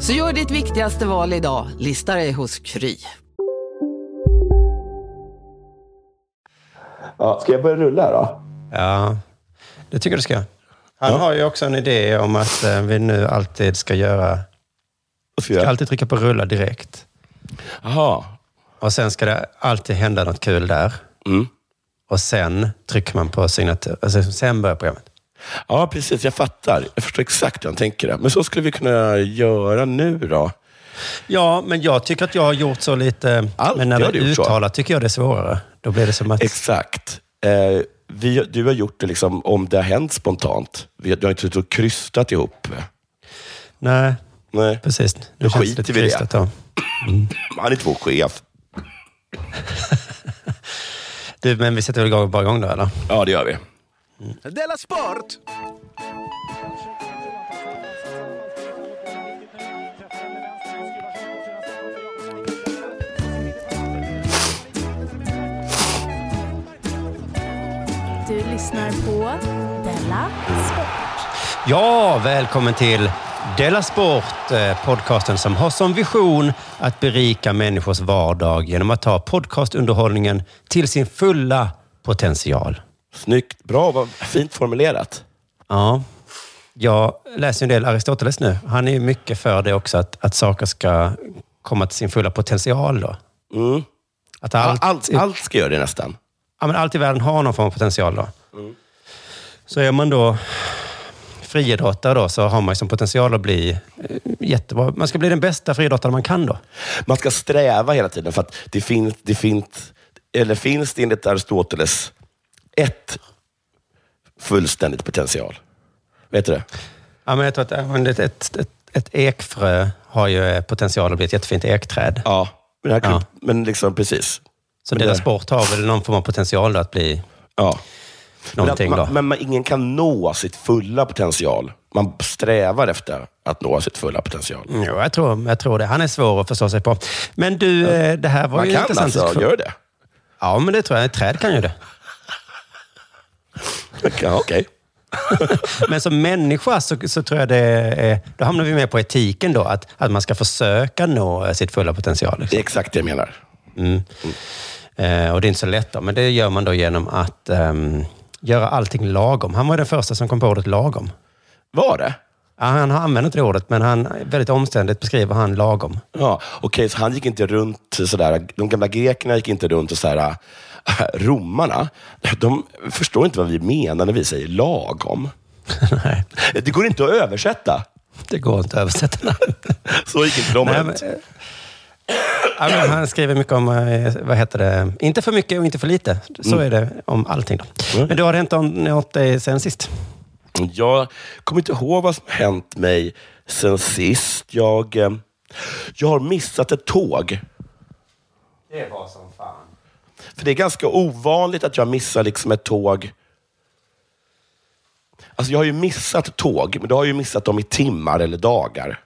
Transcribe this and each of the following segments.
Så gör ditt viktigaste val idag, lista dig hos Kry. Ja, ska jag börja rulla då? Ja, det tycker jag du ska. Han Ja. har ju också en idé om att eh, vi nu alltid ska göra... Vad ska alltid trycka på rulla direkt. Jaha. Och sen ska det alltid hända något kul där. Mm. Och sen trycker man på signatur. Alltså, sen börjar programmet. Ja, precis. Jag fattar. Jag förstår exakt hur han tänker. Det. Men så skulle vi kunna göra nu då. Ja, men jag tycker att jag har gjort så lite. Alltid men när är gjort så. tycker jag det är svårare. Då blir det som att... Exakt. Eh, vi, du har gjort det liksom om det har hänt spontant. Vi, du har inte suttit och krystat ihop. Nej, Nej. precis. Nu Då skiter vi i det. då. Han är vår chef. Du, men vi sätter väl igång, bara igång då, eller? Ja, det gör vi. Della Sport! Du lyssnar på Della Sport. Ja, välkommen till Della Sport, eh, podcasten som har som vision att berika människors vardag genom att ta podcastunderhållningen till sin fulla potential. Snyggt. Bra. Vad fint formulerat. Ja, jag läser en del Aristoteles nu. Han är ju mycket för det också, att, att saker ska komma till sin fulla potential. Då. Mm. Att allt, Allt, allt ska göra det nästan. ja, men allt i världen har någon form av potential. Då. Så är man då friidrottare då, så har man ju som potential att bli eh, jättebra. Man ska bli den bästa friidrottare man kan då. Man ska sträva hela tiden för att det finns, det finns, eller finns det enligt Aristoteles ett fullständigt potential. Vet du det? Ja, men jag tror att ett, ett, ett, ett ekfrö har ju eh, potential att bli ett jättefint ekträd. Ja, men, här, Ja. men liksom precis. Så men deras sport har väl någon form av potential då att bli Ja. någonting men, då. att, man, men man, ingen kan nå sitt fulla potential. Man strävar efter att nå sitt fulla potential. Jo, jag tror, jag tror det. Han är svår att förstå sig på. Men du, eh, det här var Man ju kan intressant. alltså diskussion. göra det. Ja, men det tror jag. Ett träd kan ju det. Ja, Okej. Men som människa så, så tror jag det är... Då hamnar vi med på etiken då. Att, att man ska försöka nå eh, sitt fulla potential. Det Liksom. är exakt det jag menar. Mm. Eh, och det är inte så lätt då, men det gör man då genom att ehm, göra allting lagom. Han var den första som kom på ordet lagom. Var det? Ja, han har använt inte det ordet, men han, väldigt omständigt beskriver han lagom. Ja, okej, så han gick inte runt sådär, de gamla grekerna gick inte runt och sådär, romarna, de förstår inte vad vi menar när vi säger lagom. Nej, Det går inte att översätta. det går inte att översätta. Så gick inte de Nej, men, ja, men han skriver mycket om, eh, vad heter det, inte för mycket och inte för lite. Så Mm. är det om allting. Då. Mm. Men du har hänt något dig sen sist? Jag kommer inte ihåg vad som hänt mig sen sist. Jag, eh, jag har missat ett tåg. Det var som. För det är ganska ovanligt att jag missar liksom ett tåg. Alltså jag har ju missat tåg, men då har jag ju missat dem i timmar eller dagar.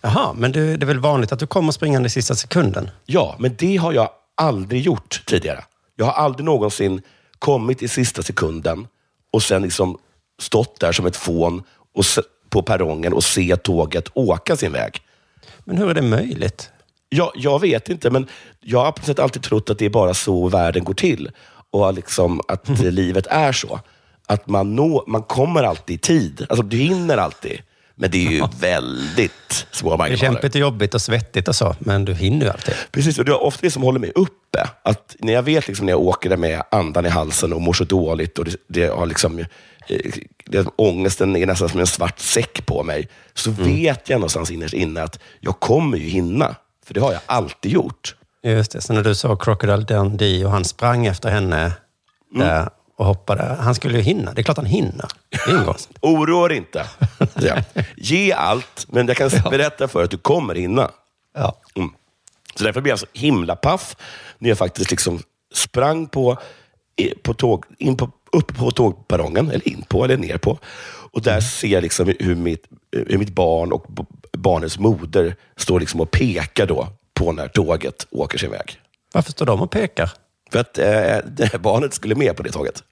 Jaha, men du, det är väl vanligt att du kommer springande i sista sekunden? Ja, men det har jag aldrig gjort tidigare. Jag har aldrig någonsin kommit i sista sekunden och sen liksom stått där som ett fån och på perrongen och se tåget åka sin väg. Men hur är det möjligt? Jag, jag vet inte, men jag har på sätt alltid trott att det är bara så världen går till. Och liksom att livet är så. Att man, nå, man kommer alltid i tid. Alltså, du hinner alltid. Men det är ju väldigt små Det är marginaler. kämpigt och jobbigt och svettigt och så, men du hinner ju alltid. Precis, och det är ofta det som håller mig uppe. Att när jag vet liksom när jag åker där med andan i halsen och mår så dåligt och det, det har liksom, eh, det, ångesten är nästan som en svart säck på mig, så vet jag någonstans innerst inne att jag kommer ju hinna. För det har jag alltid gjort. Just det, så när du såg Crocodile Dundee och han sprang efter henne där och hoppade. Han skulle ju hinna. Det är klart han hinner. Oroa dig inte. jag. Ge allt, men jag kan berätta för dig att du kommer hinna. Ja. Mm. Så därför blev jag så himla paff när jag faktiskt liksom sprang på, på tåg, in på, upp på tågperrongen, eller in på eller ner på. Och där ser jag liksom hur, mitt, hur mitt barn och b- barnets moder står liksom och pekar då på när tåget åker sin väg. Varför står de och pekar? För att eh, barnet skulle med på det tåget.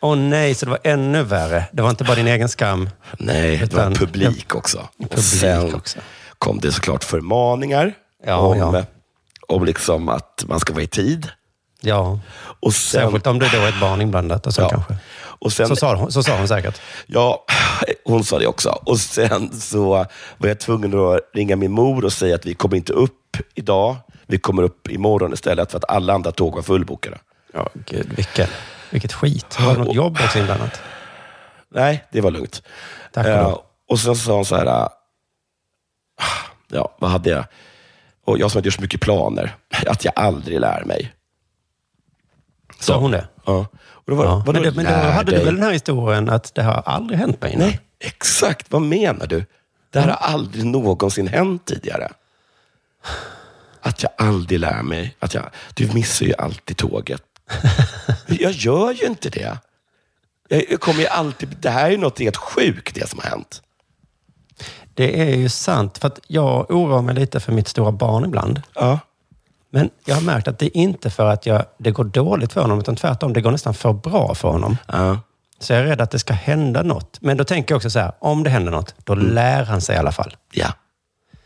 Åh nej, så det var ännu värre. Det var inte bara din egen skam. Nej, det var publik också. Publik sen också. kom det såklart förmaningar Ja, om, ja. om liksom att man ska vara i tid. Ja, Och sen, särskilt om det då är ett barn inblandat och så Ja. kanske. Och sen, Så sa, hon, så sa hon säkert. Ja, hon sa det också. Och sen så var jag tvungen att ringa min mor och säga att vi kommer inte upp idag. Vi kommer upp imorgon istället för att alla andra tåg var fullbokade. Ja, gud, vilken, vilket skit. Var det något jobb också inblandat? Nej, det var lugnt. Tack och lov. och sen sa hon så här, ah, ja, vad hade jag? Och jag som hade gjort så mycket planer, att jag aldrig lär mig. Sa hon det? Ja. Och då var, Ja. Men, det, men då lär hade du dig? väl den här historien att det har aldrig hänt mig innan? Nej, exakt. Vad menar du? Det här har aldrig någonsin hänt tidigare. Att jag aldrig lär mig. Att jag, du missar ju alltid tåget. jag gör ju inte det. Jag, kommer ju alltid... Det här är något helt sjukt, det som har hänt. Det är ju sant, för att jag oroar mig lite för mitt stora barn ibland. Ja. Men jag har märkt att det är inte för att jag, det går dåligt för honom, utan tvärtom, det går nästan för bra för honom. Ja. Så jag är rädd att det ska hända något. Men då tänker jag också så här, om det händer något, då lär han sig i alla fall. Ja,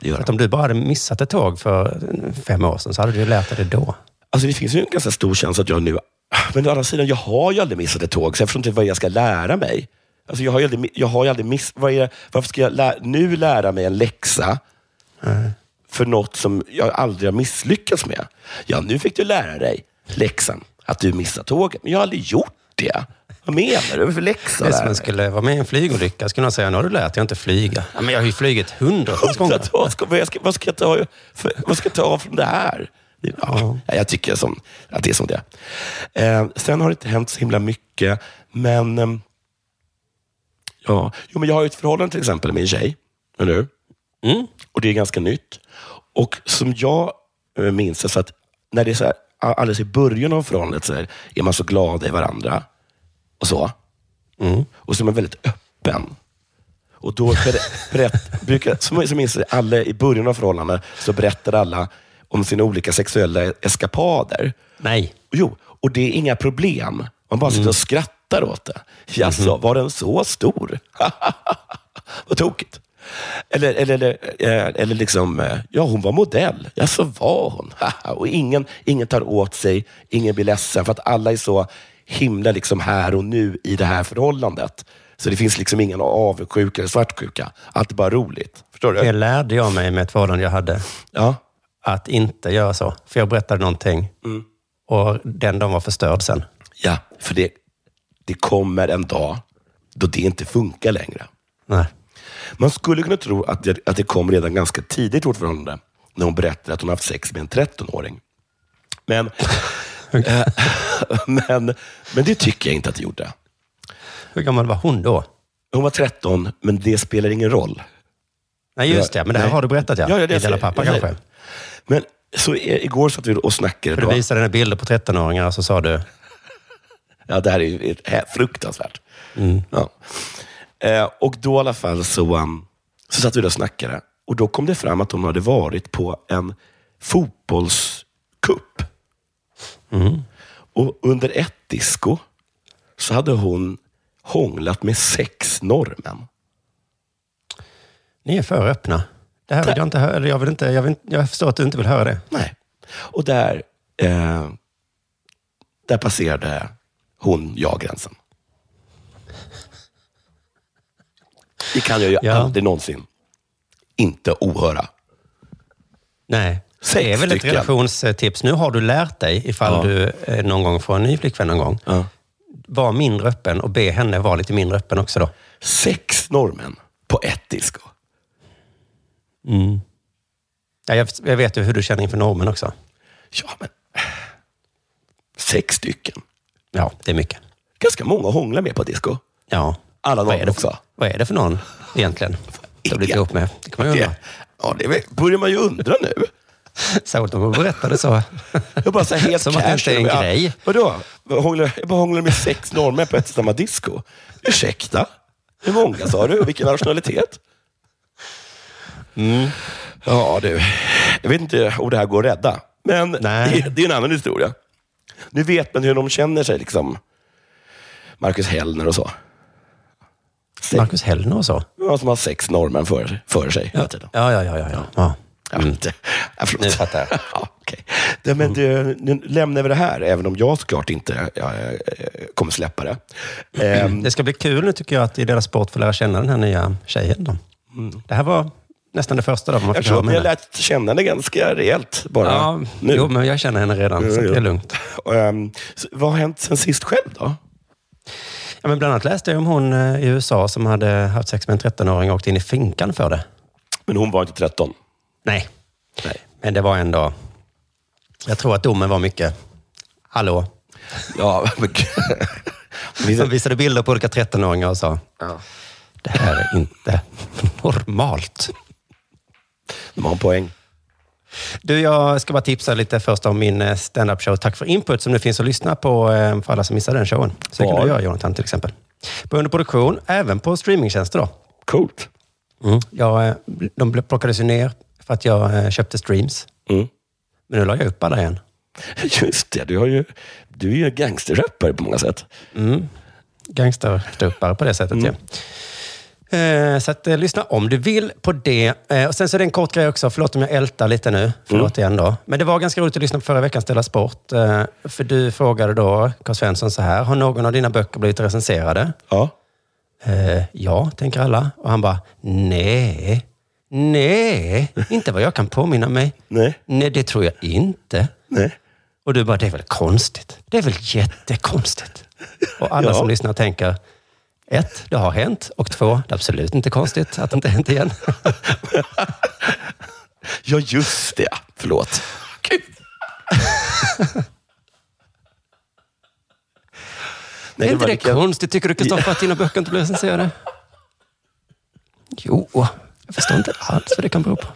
det gör Att han. om du bara hade missat ett tåg för fem år sedan, så hade du ju lärt dig det då. Alltså, det finns ju en ganska stor chans att jag nu... Men å andra sidan, jag har ju aldrig missat ett tåg, så jag förstår inte vad jag ska lära mig. Alltså, jag har ju aldrig, jag har ju aldrig miss, vad är, varför ska jag lä, nu lära mig en läxa för något som jag aldrig har misslyckats med? Ja, nu fick du lära dig läxan, att du missar tåget. Men jag har aldrig gjort det. Vad menar du? För läxa Det är som mig? skulle vara med i en flygolycka. Skulle någon säga, nu har du lärt dig att inte flyga. Ja, men jag har ju flugit hundratals gånger. Vad ska, vad, ska, vad, ska jag ta, för, vad ska jag ta från det här? Ja, Jag tycker som, att det är som det. Eh, sen har det inte hänt så himla mycket, men... ehm, ja, jo, men jag har ju ett förhållande till exempel med en tjej. Eller hur? Mm. Och det är ganska nytt. Och som jag eh, minns det, så att när det är så här, alldeles i början av förhållandet så här, är man så glada i varandra. Och så. Mm. Och så är man väldigt öppen. Och då ber- berätt, brukar, som, som minns alla i början av förhållandet så berättar alla om sina olika sexuella eskapader. Nej. Jo, och det är inga problem. Man bara sitter och skrattar åt det. Jaså, var den så stor? Vad tokigt. Eller, eller, eller, eh, eller liksom, eh, ja hon var modell. Ja, så var hon. och ingen, ingen tar åt sig, ingen blir ledsen för att alla är så himla liksom här och nu i det här förhållandet. Så det finns liksom ingen avundsjuka eller svartsjuka. Allt är bara roligt. Förstår Det du? lärde jag mig med ett förhållande jag hade. Ja. Att inte göra så. För jag berättade någonting och den dagen var förstörd sen. ja, för det, det kommer en dag då det inte funkar längre. Nej. Man skulle kunna tro att det, att det kom redan ganska tidigt i vårt förhållande, när hon berättade att hon haft sex med en 13-åring. Men, eh, men, men det tycker jag inte att det gjorde. Hur gammal var hon då? Hon var 13, men det spelar ingen roll. Nej, just det. Men det här Nej. har du berättat ja. Ja, ja, det I Della pappa kanske. Men så igår satt vi och snackade. För du Då. visade dina bilder på 13-åringar och så sa du, Ja, det här är fruktansvärt. Ja. Eh, och då i alla fall så, um, så satt vi där och snackade. Och då kom det fram att hon hade varit på en fotbollscup. Och under ett disco så hade hon hånglat med sex norrmän. ni är för öppna. Det här vill jag inte höra. Jag, vill inte, jag, vill, jag förstår att du inte vill höra det. Nej. Och där, eh, där passerade hon jag gränsen. Det kan jag ju Ja. aldrig någonsin inte ohöra. Nej. Sex det är väl ett stycken. relationstips. Nu har du lärt dig, ifall Ja. du eh, någon gång får en ny flickvän någon gång. Ja. Var mindre öppen och be henne vara lite mindre öppen också då. Sex norrmän på ett disco. Ja, jag, jag vet ju hur du känner inför normen också. Ja, men sex stycken. Ja, det är mycket. Ganska många att hångla med på disco. Ja. Alla för, också. vad är det för någon egentligen? Du har blivit ihop med. Det kan man ju undra. Ja, det börjar man ju undra nu. Särskilt om du berättade så. Jag bara så här helt Som att det inte är en grej. Vadå? Jag bara hånglar med sex norrmän på ett och samma disco. Ursäkta? Hur många sa du? Och vilken nationalitet? Mm. Ja du, jag vet inte om det här går att rädda. Men Nej. det, det är en annan historia. Nu vet man hur de känner sig, liksom. Marcus Hellner och så. Marcus Hellner och så. ja, som har sex norrmän för, för sig hela tiden. Ja, ja, ja. ja, ja. ja. Jag vet inte. Ja, förlåt. Nu fattar jag. Ja, okej. Det, men du, nu lämnar vi det här, även om jag såklart inte ja, eh, kommer släppa det. Ehm, Det ska bli kul nu tycker jag att i deras sport få lära känna den här nya tjejen. Då. Det här var nästan det första då man jag tror att henne. lärt känna henne ganska rejält bara Ja, nu. jo, men jag känner henne redan, så Jo, jo. det är lugnt. Ehm, så vad har hänt sen sist själv då? Ja, men bland annat läste jag om hon eh, i USA som hade haft sex med en 13-åring och åkt in i finkan för det. Men hon var inte 13. Nej, Nej. men det var ändå... Jag tror att domen var mycket... Hallå? Ja, men, De visade bilder på olika 13-åringar och sa ja. det här är inte normalt. de har en poäng. Du, jag ska bara tipsa lite först om min eh, stand-up show Tack för input som det finns att lyssna på eh, för alla som missade den showen. Så det kan du göra Jonathan till exempel. På underproduktion, även på streamingtjänster då. Coolt. Mm. Jag, eh, de plockades ju ner för att jag köpte streams. Mm. Men nu la jag upp alla igen. Just det, du, har ju, du är ju gangsterrappare på många sätt. Gangsterstuppare på det sättet, ja. Eh, Så att, eh, lyssna om du vill på det. Eh, och sen så är det en kort grej också. Förlåt om jag ältar lite nu. Förlåt igen då. Men det var ganska roligt att lyssna på förra veckans Della Sport. För du frågade då, Karl Svensson, så här. Har någon av dina böcker blivit recenserade? Ja. Ja, tänker alla. Och han bara, nej. Nej, inte vad jag kan påminna mig. Nej. Nej, det tror jag inte. Nej. Och du bara, det är väl konstigt? Det är väl jättekonstigt? Och alla Ja. som lyssnar tänker, ett, det har hänt. Och två, det är absolut inte konstigt att det inte hänt igen. Ja, just det. Förlåt. Gud. Nej, är inte det lika- konstigt, tycker du Kristoffer, att dina böcker inte blir recenserade? Jo, jag förstår inte alls vad det kan bero på.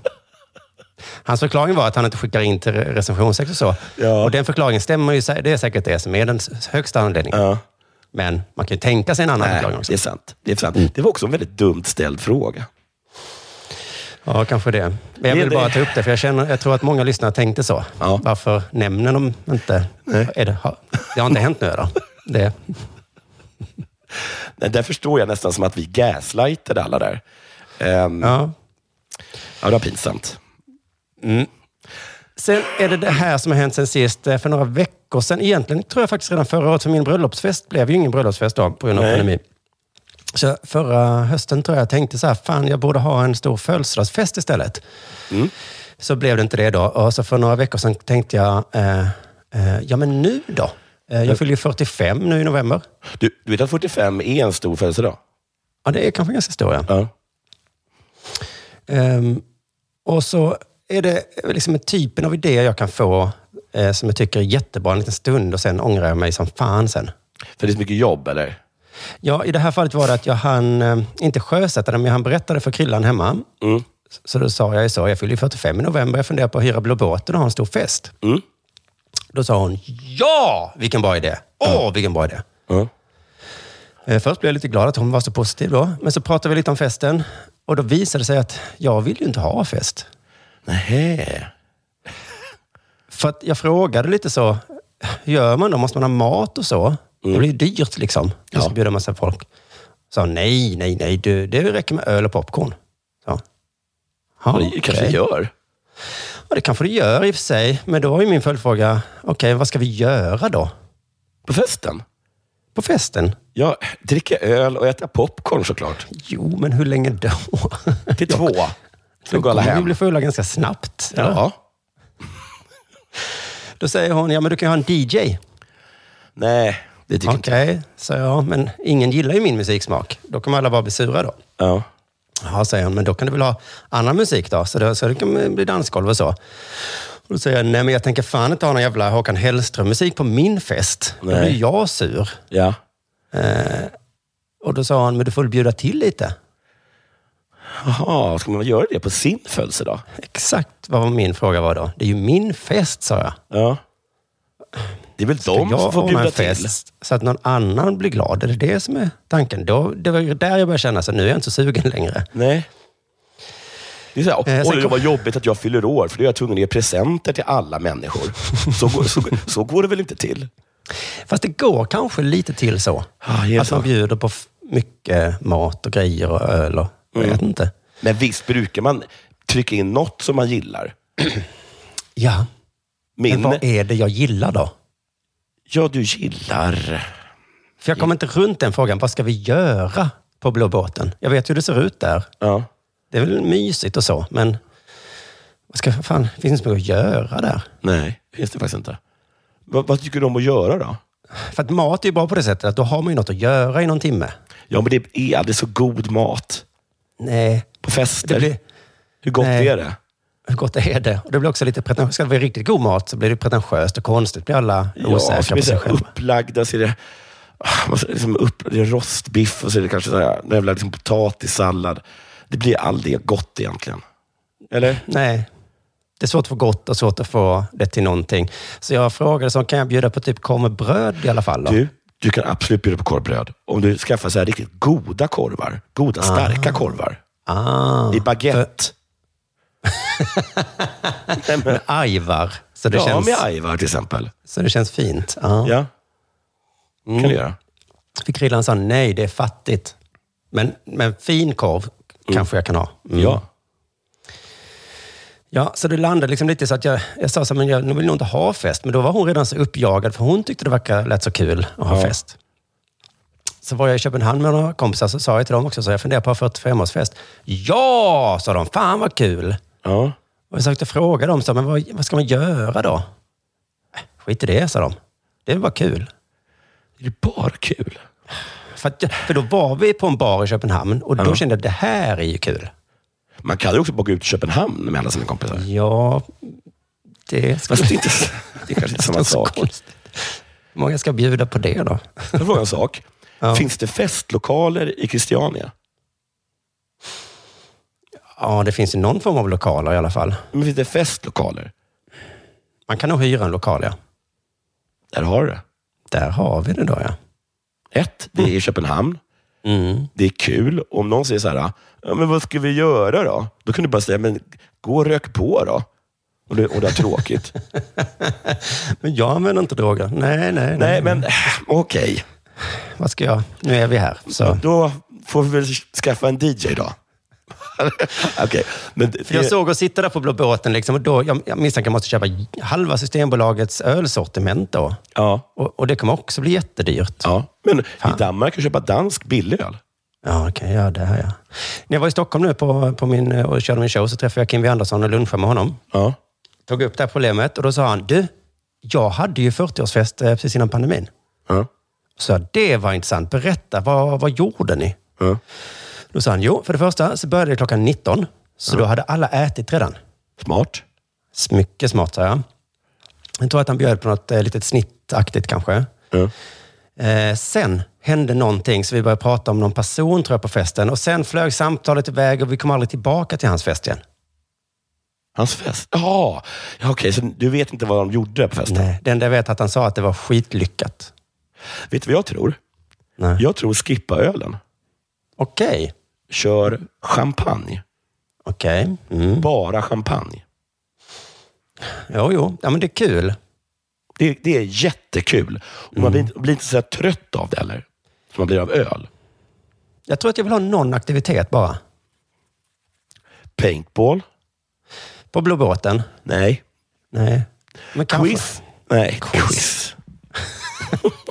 Hans förklaring var att han inte skickar in till recensionsex och så. Ja. Och den förklaringen stämmer ju. Det är säkert det som är den högsta anledningen. Ja. Men man kan ju tänka sig en annan förklaring också. det är sant. Det, är sant. det var också en väldigt dumt ställd fråga. Ja, kanske det. Men jag vill bara ta upp det, för jag, känner, jag tror att många lyssnare tänkte så. Ja. Varför nämner de inte... Är det, har, det har inte hänt nu då? Det, Nej, där förstår jag nästan som att vi gaslightade alla där. Um, ja. ja. det var pinsamt. Sen är det det här som har hänt sen sist, eh, för några veckor sedan. Egentligen tror jag faktiskt redan förra året, för min bröllopsfest blev ju ingen bröllopsfest då, på grund av Nej. pandemi. Så förra hösten tror jag tänkte så här, fan jag borde ha en stor födelsedagsfest istället. Så blev det inte det då. Och så för några veckor sedan tänkte jag, eh, eh, ja men nu då? Eh, jag fyller ju 45 nu i november. Du, du vet att 45 är en stor födelsedag? Ja, det är kanske ganska stor ja. Ja. Ehm, och så är det liksom en typen av idéer jag kan få eh, som jag tycker är jättebra en liten stund och sen ångrar jag mig som fan sen. För det är så mycket jobb, eller? Ja, i det här fallet var det att jag hann, eh, inte sjösätta det, men han berättade för Krillan hemma. Mm. Så då sa jag ju så, jag fyller ju 45 i november, jag funderar på att hyra blå båten och ha en stor fest. Mm. Då sa hon, ja, vilken bra idé. Åh, vilken bra idé. Ja. Eh, Först blev jag lite glad att hon var så positiv då, men så pratade vi lite om festen. Och då visade det sig att jag vill ju inte ha fest. Nähä. För att jag frågade lite så, gör man då? Måste man ha mat och så? Det blir ju dyrt liksom. Jag ska Ja. bjuda massa folk. Så nej, nej, nej, du, det räcker med öl och popcorn. Så. Ja, Det kanske okej. gör. Ja, det kanske det gör i och för sig. Men då var ju min följdfråga, okej, vad ska vi göra då? På festen? På festen? Ja, dricka öl och äta popcorn såklart. Jo, men hur länge då? Till två. Så Då går alla kommer vi hem. bli fulla ganska snabbt. eller? Ja. Då säger hon, ja men du kan ju ha en DJ. Nej, det tycker Okej, inte sa jag, men ingen gillar ju min musiksmak. Då kommer alla bara bli sura då. Ja. Ja, säger hon, men då kan du väl ha annan musik då? Så det, så det kan bli dansgolv och så. Och då säger jag, nej men jag tänker fan inte ha någon jävla Håkan Hellström-musik på min fest. Då Nej. blir jag sur. ja. Och då sa han, men du får väl bjuda till lite. Jaha, ska man göra det på sin födelsedag? Exakt vad min fråga var då. Det är ju min fest, sa jag. Ja. Det är väl de jag som får bjuda till. så att någon annan blir glad? Är det det som är tanken? Då, det var där jag började känna, så nu är jag inte så sugen längre. Nej. Det är så här, Eh, sen oj, det kom- var jobbigt att jag fyller år, för då är jag tvungen att ge presenter till alla människor. Så, går- så, så går det väl inte till? Fast det går kanske lite till så. Det att man bjuder på mycket mat och grejer och öl och jag vet inte. Men visst brukar man trycka in något som man gillar? Ja, Min, men vad är det jag gillar då? ja, du gillar... För jag kommer inte runt den frågan. Vad ska vi göra på Blå båten? Jag vet hur det ser ut där. Ja. Det är väl mysigt och så, men vad ska, fan, finns det inte så mycket att göra där? Nej, finns det faktiskt inte. Vad, vad tycker du om att göra då? För att mat är ju bra på det sättet att då har man ju något att göra i någon timme. Ja, men det är aldrig så god mat Nej, på fester. blir, Hur gott Nej. är det? hur gott är det? Och det blir också lite pretentiöst. Ska det vara riktigt god mat så blir det pretentiöst och konstigt. blir alla Ja, osäkra på sig själva. upplagda, så är det, liksom upp, det är rostbiff och så är det kanske så här, jävla liksom potatissallad. Det blir aldrig gott egentligen. Eller? Nej, det är svårt att få gott och svårt att få det till någonting. Så jag frågade, så kan jag bjuda på typ korv med bröd i alla fall? Då? Du, du kan absolut bjuda på korvbröd. Om du skaffar så här riktigt goda korvar. Goda, starka korvar. Ah, I baguette. Men, ajvar. Så det, ja, känns, med ajvar till exempel. så det känns fint. Ja. Ja, kan du göra. Fick grillan sa nej, det är fattigt. Men, men fin korv kanske jag kan ha. Mm. Ja. Ja, så det landade liksom lite så att jag, jag sa så här, men jag vill nog inte ha fest. Men då var hon redan så uppjagad, för hon tyckte det verkade, lät så kul att ha Ja. fest. Så var jag i Köpenhamn med några kompisar, så sa jag till dem också, så jag funderar på att ha 45-årsfest. Ja, sa de. Fan vad kul. ja. Och jag försökte fråga dem, så, men vad, vad ska man göra då? "Äh, Skit i det, sa de. Det är bara kul. Det är bara kul. För, att, för då var vi på en bar i Köpenhamn och då kände jag att det här är ju kul. Man kan ju också bara gå ut till Köpenhamn med alla sina kompisar. Ja, det skulle Fast det är, inte, det är kanske inte samma sak. konstigt. Hur många ska bjuda på det då? Jag frågar en sak. Ja. Finns det festlokaler i Christiania? Ja, det finns ju någon form av lokaler i alla fall. Men finns det festlokaler? Man kan nog hyra en lokal, ja. Där har du det. Där har vi det då, ja. Ett, det är i Köpenhamn. Mm. Det är kul. Om någon säger så här, ja, men vad ska vi göra då? Då kan du bara säga, men gå och rök på då. Och det, och det är tråkigt. Men jag använder inte droger. Nej, nej, nej. Nej, men okej. Vad ska jag? Nu är vi här. Så. Då får vi väl skaffa en DJ då. okej. Men det, jag såg och sitta där på Blå båten liksom, och då, jag, jag misstänker att jag måste köpa halva Systembolagets ölsortiment då. Ja, Och, och det kommer också bli jättedyrt. ja. Men i Fan. Danmark kan du köpa dansk billig öl. Ja, okej. ja, det här ja. När jag var i Stockholm nu på, på min, och körde min show så träffade jag Kim W. Andersson och lunchade med honom. Ja. Tog upp det här problemet och då sa han, du, jag hade ju 40-årsfest eh, precis innan pandemin. Ja. Så jag, det var intressant. Berätta, vad, vad gjorde ni? Ja. Då sa han, jo, för det första så började det klockan 19. Så då hade alla ätit redan. Smart. Mycket smart, sa jag. Jag tror att han bjöd på något eh, litet snittaktigt kanske. Ja. Eh, sen hände någonting, så vi började prata om någon person tror jag på festen. Och sen flög samtalet iväg och vi kom aldrig tillbaka till hans fest igen. Hans fest? Jaha, ja, okej. Så du vet inte vad de gjorde på festen? Nej, det enda jag vet är att han sa att det var skitlyckat. Vet du vad jag tror? Nej. Jag tror skippa ölen. Okej. Kör champagne. Okej. Mm. Bara champagne. Jo, jo. Ja, men det är kul. Det, det är jättekul. Och man blir, inte- blir inte så här trött av det heller. Som man blir av öl. Jag tror att jag vill ha någon aktivitet bara. Paintball? På Blå båten? Nej. Nej. Men kanske. Quiz? Nej, quiz.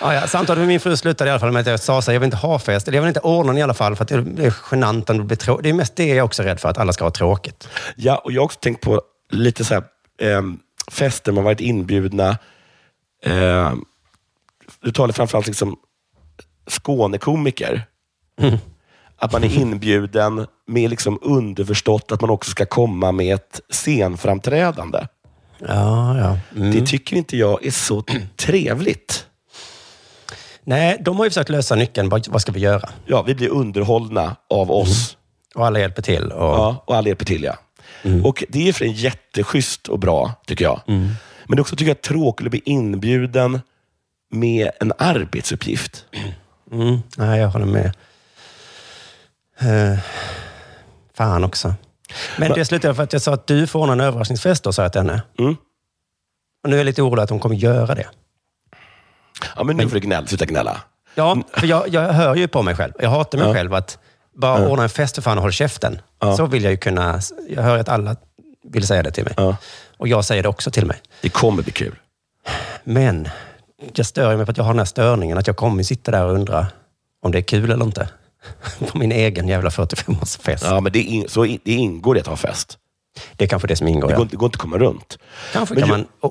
Ja, ja, samtalet med min fru slutade i alla fall med att jag sa så här, jag vill inte ha fest. Eller jag vill inte ordna den i alla fall för att det är genant om det blir tråkigt. Det är mest det jag är också rädd för, att alla ska ha tråkigt. Ja, och jag har också tänkt på lite så här, eh, fester man varit inbjudna. Eh, du talar framförallt liksom Skånekomiker. Att man är inbjuden med liksom underförstått att man också ska komma med ett scenframträdande. Ja, ja. Mm. Det tycker inte jag är så trevligt. Nej, de har ju försökt lösa nyckeln. Vad, ska vi göra? Ja, vi blir underhållna av oss. Och alla hjälper till. Och, Ja, och alla hjälper till, ja. Och det är för en jätteschysst och bra, tycker jag. Men det är också tycker jag, tråkigt att bli inbjuden med en arbetsuppgift. Mm, nej, jag håller med. Eh, fan också. Men det slutade för att jag sa att du får ordna en överraskningsfest då, sa jag till henne. Mm. Och nu är jag lite orolig att hon kommer göra det. Ja, men nu får du gnälla. Sluta gnälla. Ja, för jag, jag hör ju på mig själv. Jag hatar mig Ja. själv att bara ordna en fest för fan och håll käften. Ja. Så vill jag ju kunna... Jag hör att alla vill säga det till mig. Ja. Och jag säger det också till mig. Det kommer bli kul. Men jag stör mig på att jag har den här störningen. Att jag kommer sitta där och undra om det är kul eller inte. På min egen jävla 45-årsfest. Ja, men det, in, så det ingår i att ha fest. Det är kanske det som ingår. Det Ja. går, inte- det går inte att komma runt. Kanske Men kan ju- man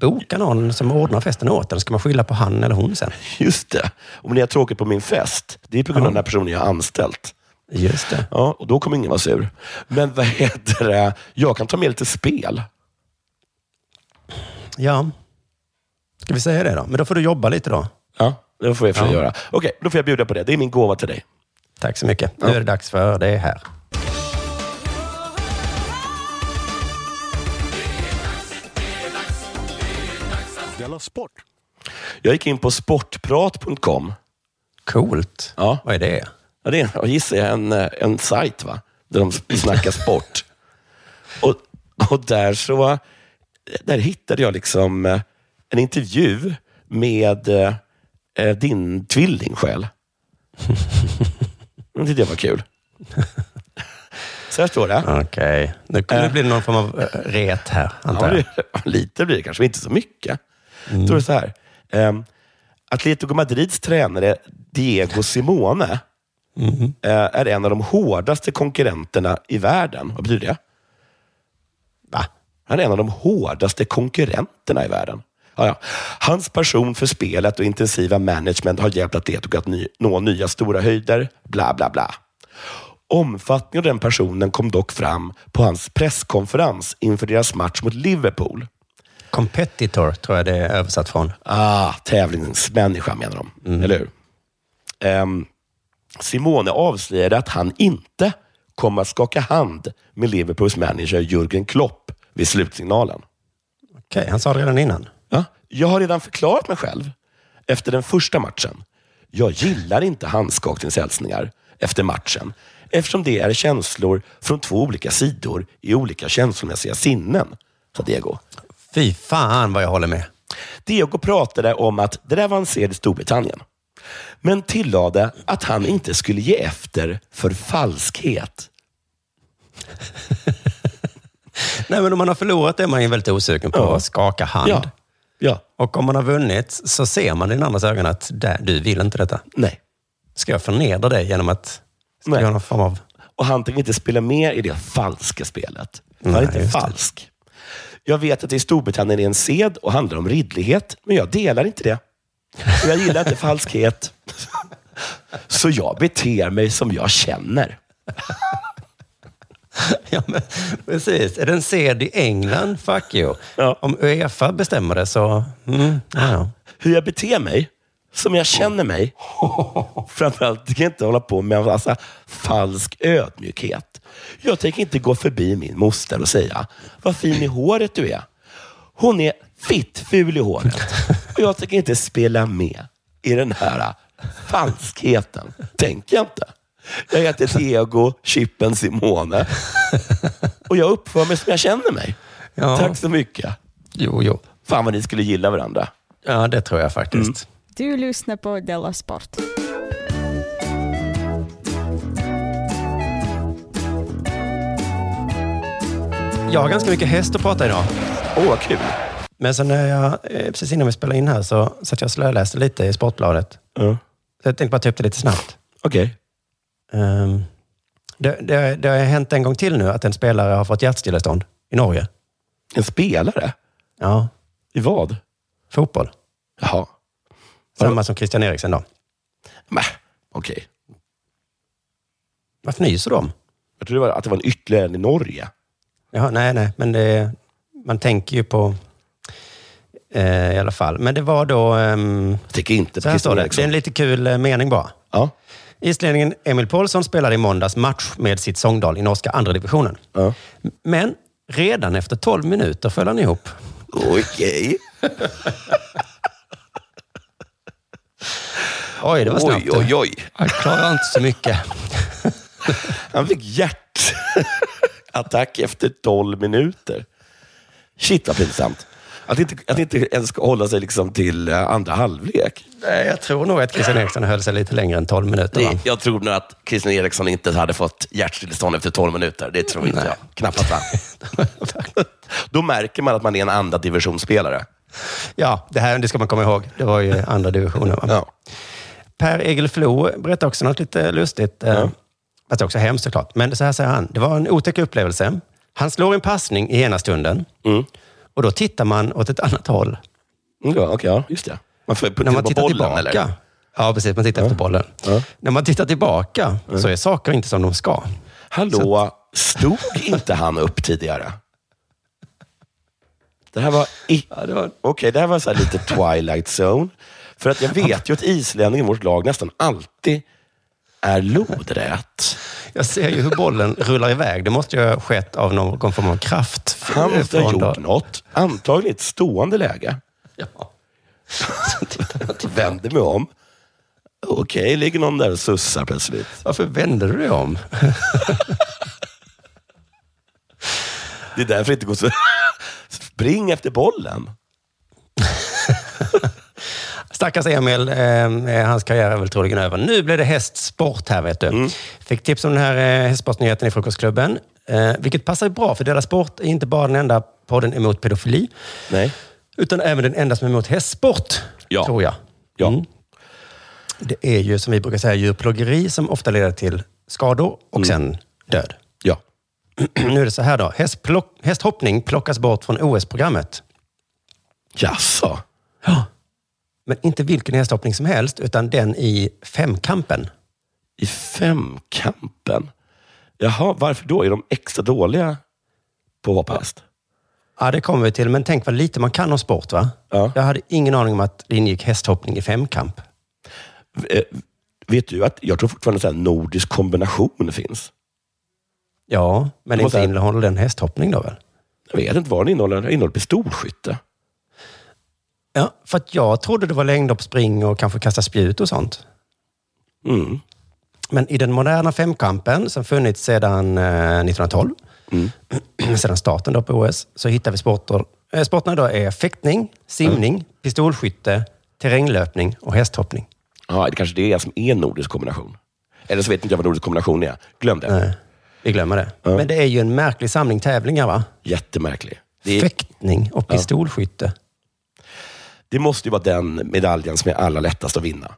boka någon som ordnar festen åt en. Ska man skylla på han eller hon sen? Just det. Om ni har tråkigt på min fest, det är på grund av den här personen jag har anställt. Just det. Ja, och då kommer ingen vara sur. Men vad heter det? Jag kan ta med lite spel. Ja. Ska vi säga det då? Men då får du jobba lite då. Ja, det får jag försöka Ja. göra. Okej, då får jag bjuda på det. Det är min gåva till dig. Tack så mycket. Nu är det dags för det här. Sport. Jag gick in på sportprat.com. Coolt. Ja. Vad är det? Ja, det är, jag gissar jag, en, eh, en sajt va? där de snackar sport. och, och där så där hittade jag liksom eh, en intervju med eh, eh, din tvilling själv. Det tyckte jag var kul. Så här står det. Okej. Nu kommer det bli någon form av eh, ret här, Ja, antar jag. det, lite blir det kanske, men inte så mycket. Då står det så här. Um, Atletico Madrids tränare Diego Simone eh, är en av de hårdaste konkurrenterna i världen. Vad betyder det? Va? Han är en av de hårdaste konkurrenterna i världen. Ja, ja. Hans passion för spelet och intensiva management har hjälpt Atletico att ny, nå nya stora höjder. Bla, bla, bla. Omfattningen av den personen kom dock fram på hans presskonferens inför deras match mot Liverpool. Competitor tror jag det är översatt från. Ah, tävlingsmänniska menar de, eller hur? Ehm, Simone avslöjade att han inte kommer att skaka hand med Liverpools manager Jürgen Klopp vid slutsignalen. Okej, han sa det redan innan. Ja, jag har redan förklarat mig själv efter den första matchen. Jag gillar inte handskakningshälsningar efter matchen eftersom det är känslor från två olika sidor i olika känslomässiga sinnen, sa Diego. Fy fan vad jag håller med. Diego pratade om att det där var en sed i Storbritannien. Men tillade att han inte skulle ge efter för falskhet. Nej, men om man har förlorat är man ju väldigt osugen på Ja. att skaka hand. Ja. Ja. Och om man har vunnit så ser man i den andras ögon att "Där, du vill inte detta. Nej. Ska jag förnedra dig genom att ska Nej. jag någon form av... Och han tänker inte spela med i det falska spelet. Han Nej, är inte just det. falsk. Jag vet att det i Storbritannien är en sed och handlar om ridderlighet, men jag delar inte det. Och jag gillar inte falskhet. Så jag beter mig som jag känner. Ja, men, precis. Är det en sed i England? Fuck you. Ja. Om Uefa bestämmer det så... Mm, ja, hur jag beter mig, som jag känner mig. Framförallt tänker jag inte hålla på med en massa falsk ödmjukhet. Jag tänker inte gå förbi min moster och säga, vad fin i håret du är. Hon är fitt ful i håret. Och jag tänker inte spela med i den här falskheten. Tänker jag inte. Jag heter Diego Chippen Simone. Och jag uppför mig som jag känner mig. Ja. Tack så mycket. Jo, jo. Fan vad ni skulle gilla varandra. Ja, det tror jag faktiskt. Du lyssnar på Della Sport. Jag har ganska mycket häst att prata idag. Åh, vad kul. Men sen när jag, eh, precis innan vi spelade in här så satt jag och slöläste lite i Sportbladet. Ja. Så jag tänkte bara ta upp det lite snabbt. Okej. Ehm, det, det, det har hänt en gång till nu att en spelare har fått hjärtstillestånd i Norge. En spelare? Ja, I vad? fotboll. Jaha. Samma som Christian Eriksen då. Mäh, okej. Varför nyser de? Jag trodde det var, att det var en ytterligare en i Norge. Jaha, nej, nej, men det, man tänker ju på eh, i alla fall. Men det var då... ehm, Jag tänker inte på Christian det. Det är en lite kul eh, mening bara. Ja. Islänningen Emil Paulsson spelade i måndags match med sitt Sogndal i norska andra divisionen. Ja. Men redan efter 12 minuter föll han ihop. Okej. Oj, det var snabbt. Oj, oj, oj. Han klarar inte så mycket. Han fick hjärtattack efter 12 minuter. Shit vad pinsamt. Att inte, att inte ens hålla sig liksom till eh, andra halvlek. Nej, Jag tror nog att Christian Eriksson höll sig lite längre än 12 minuter. Nej, jag tror nog att Christian Eriksson inte hade fått hjärtstillestånd efter 12 minuter. Det tror inte Nej. jag. Knappast va? Då märker man att man är en andra divisionsspelare. Ja, det här det ska man komma ihåg. Det var ju andra divisionen. Ja. Per Egil Flo berättade också något lite lustigt. Ja. Fast det är också hemskt såklart. Men så här säger han. Det var en otäck upplevelse. Han slår en passning i ena stunden Mm. Och då tittar man åt ett annat håll. Mm, Ja, okej, ja, just det. Man får När man tittar bollen, tillbaka. eller? Ja, precis. Man tittar efter bollen. Ja. När man tittar tillbaka så är saker inte som de ska. Hallå, stod inte han upp tidigare? Det här var... I... Ja, det var- Okej, det här var så här lite Twilight Zone. För att jag vet ju att islänningen i vårt lag nästan alltid är lodrät. Jag ser ju hur bollen rullar iväg. Det måste ju ha skett av någon form av kraft. Han måste ha gjort då- något. Antagligen ett stående läge. Ja. Vänder mig om. Okej, ligger någon där och sussar plötsligt. Varför vänder du dig om? Det är därför det inte går så... Spring efter bollen. Stackars Emil, eh, hans karriär är väl troligen över. Nu blir det hästsport här, vet du. Fick tips om den här eh, hästsportsnyheten i Frukostklubben. Eh, vilket passar bra, för Dela Sport är inte bara den enda podden emot pedofili, Nej. utan även den enda som är emot hästsport, Ja. tror jag. Ja. Mm. Det är ju, som vi brukar säga, djurplågeri som ofta leder till skador och sen död. Ja. nu är det så här då. Hästplock, hästhoppning plockas bort från OS-programmet. Jaså? Men inte vilken hästhoppning som helst, utan den i femkampen. I femkampen? Jaha, varför då? Är de extra dåliga på att hoppa häst? Ja, det kommer vi till. Men tänk vad lite man kan om sport, va? Ja. Jag hade ingen aning om att det ingick hästhoppning i femkamp. Eh, vet du att jag tror fortfarande här nordisk kombination finns? Ja, men inte innehåller den hästhoppning då väl? Jag vet inte vad den innehåller. Den innehåller pistolskytte. Ja, för att jag trodde det var längdhopp, spring och kanske kasta spjut och sånt. Mm. Men i den moderna femkampen som funnits sedan eh, 1912, sedan starten då på OS, så hittar vi sporter. Eh, sporterna då är fäktning, simning, pistolskytte, terränglöpning och hästhoppning. Ja, det kanske det är som är nordisk kombination. Eller så vet inte jag vad nordisk kombination är. Glöm det. Nej, vi glömmer det. Men det är ju en märklig samling tävlingar, va? Jättemärklig. Är, Fäktning och pistolskytte. Det måste ju vara den medaljen som är allra lättast att vinna.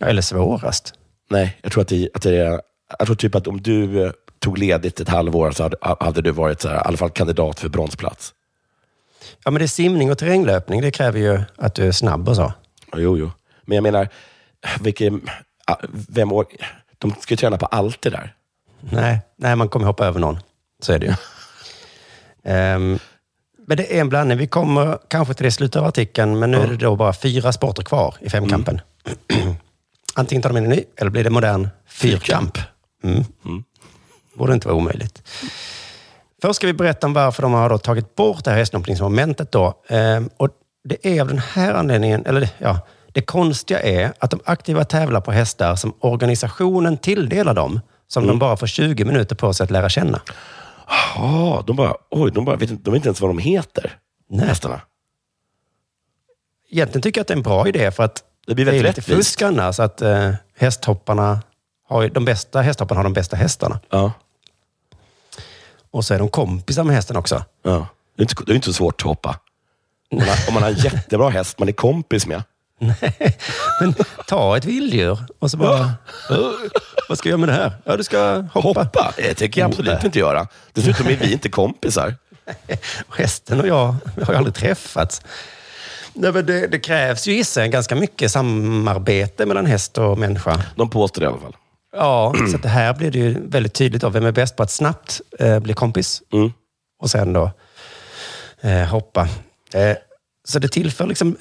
Eller svårast. Nej, jag tror att det, att det är... Jag tror typ att om du eh, tog ledigt ett halvår så hade, hade du varit så här, i alla fall kandidat för bronsplats. Ja, men det är simning och terränglöpning. Det kräver ju att du är snabb och så. Jo, jo. Men jag menar, vilken, ah, vem, or- de ska ju träna på allt det där. Nej, nej, man kommer hoppa över någon. Så är det ju. Ehm, men det är en blandning. Vi kommer kanske till det i slutet av artikeln, men nu är det då bara fyra sporter kvar i femkampen. Antingen tar de in en ny, eller blir det modern fyrkamp. Mm. Borde inte vara omöjligt. Först ska vi berätta om varför de har tagit bort det här hästhoppningsmomentet. Då. Ehm, och det är av den här anledningen, eller ja, det konstiga är att de aktiva tävlar på hästar som organisationen tilldelar dem, som de bara får 20 minuter på sig att lära känna. Ja, de bara, oj, de, bara vet, inte, de vet inte ens vad de heter, Nej. hästarna. Egentligen tycker jag att det är en bra idé för att Det blir det är väldigt lite rättvist. fusk annars. Att eh, hästhopparna har ju, de bästa hästhopparna har de bästa hästarna. Ja, Och så är de kompisar med hästen också. ja. Det är inte, det är inte så svårt att hoppa. Om man, har, om man har en jättebra häst man är kompis med. Men ta ett vilddjur och så bara... Vad ska jag göra med det här? Ja, du ska hoppa. Hoppa? Det tänker jag absolut inte göra. Dessutom är vi inte kompisar. Hästen och jag vi har ju aldrig träffats. Nej, men det, det krävs ju gissar ganska mycket samarbete mellan häst och människa. De påstår det i alla fall. Ja, så det här blir det ju väldigt tydligt av vem är bäst på att snabbt eh, bli kompis Mm. och sen då eh, hoppa. Eh, så det tillför liksom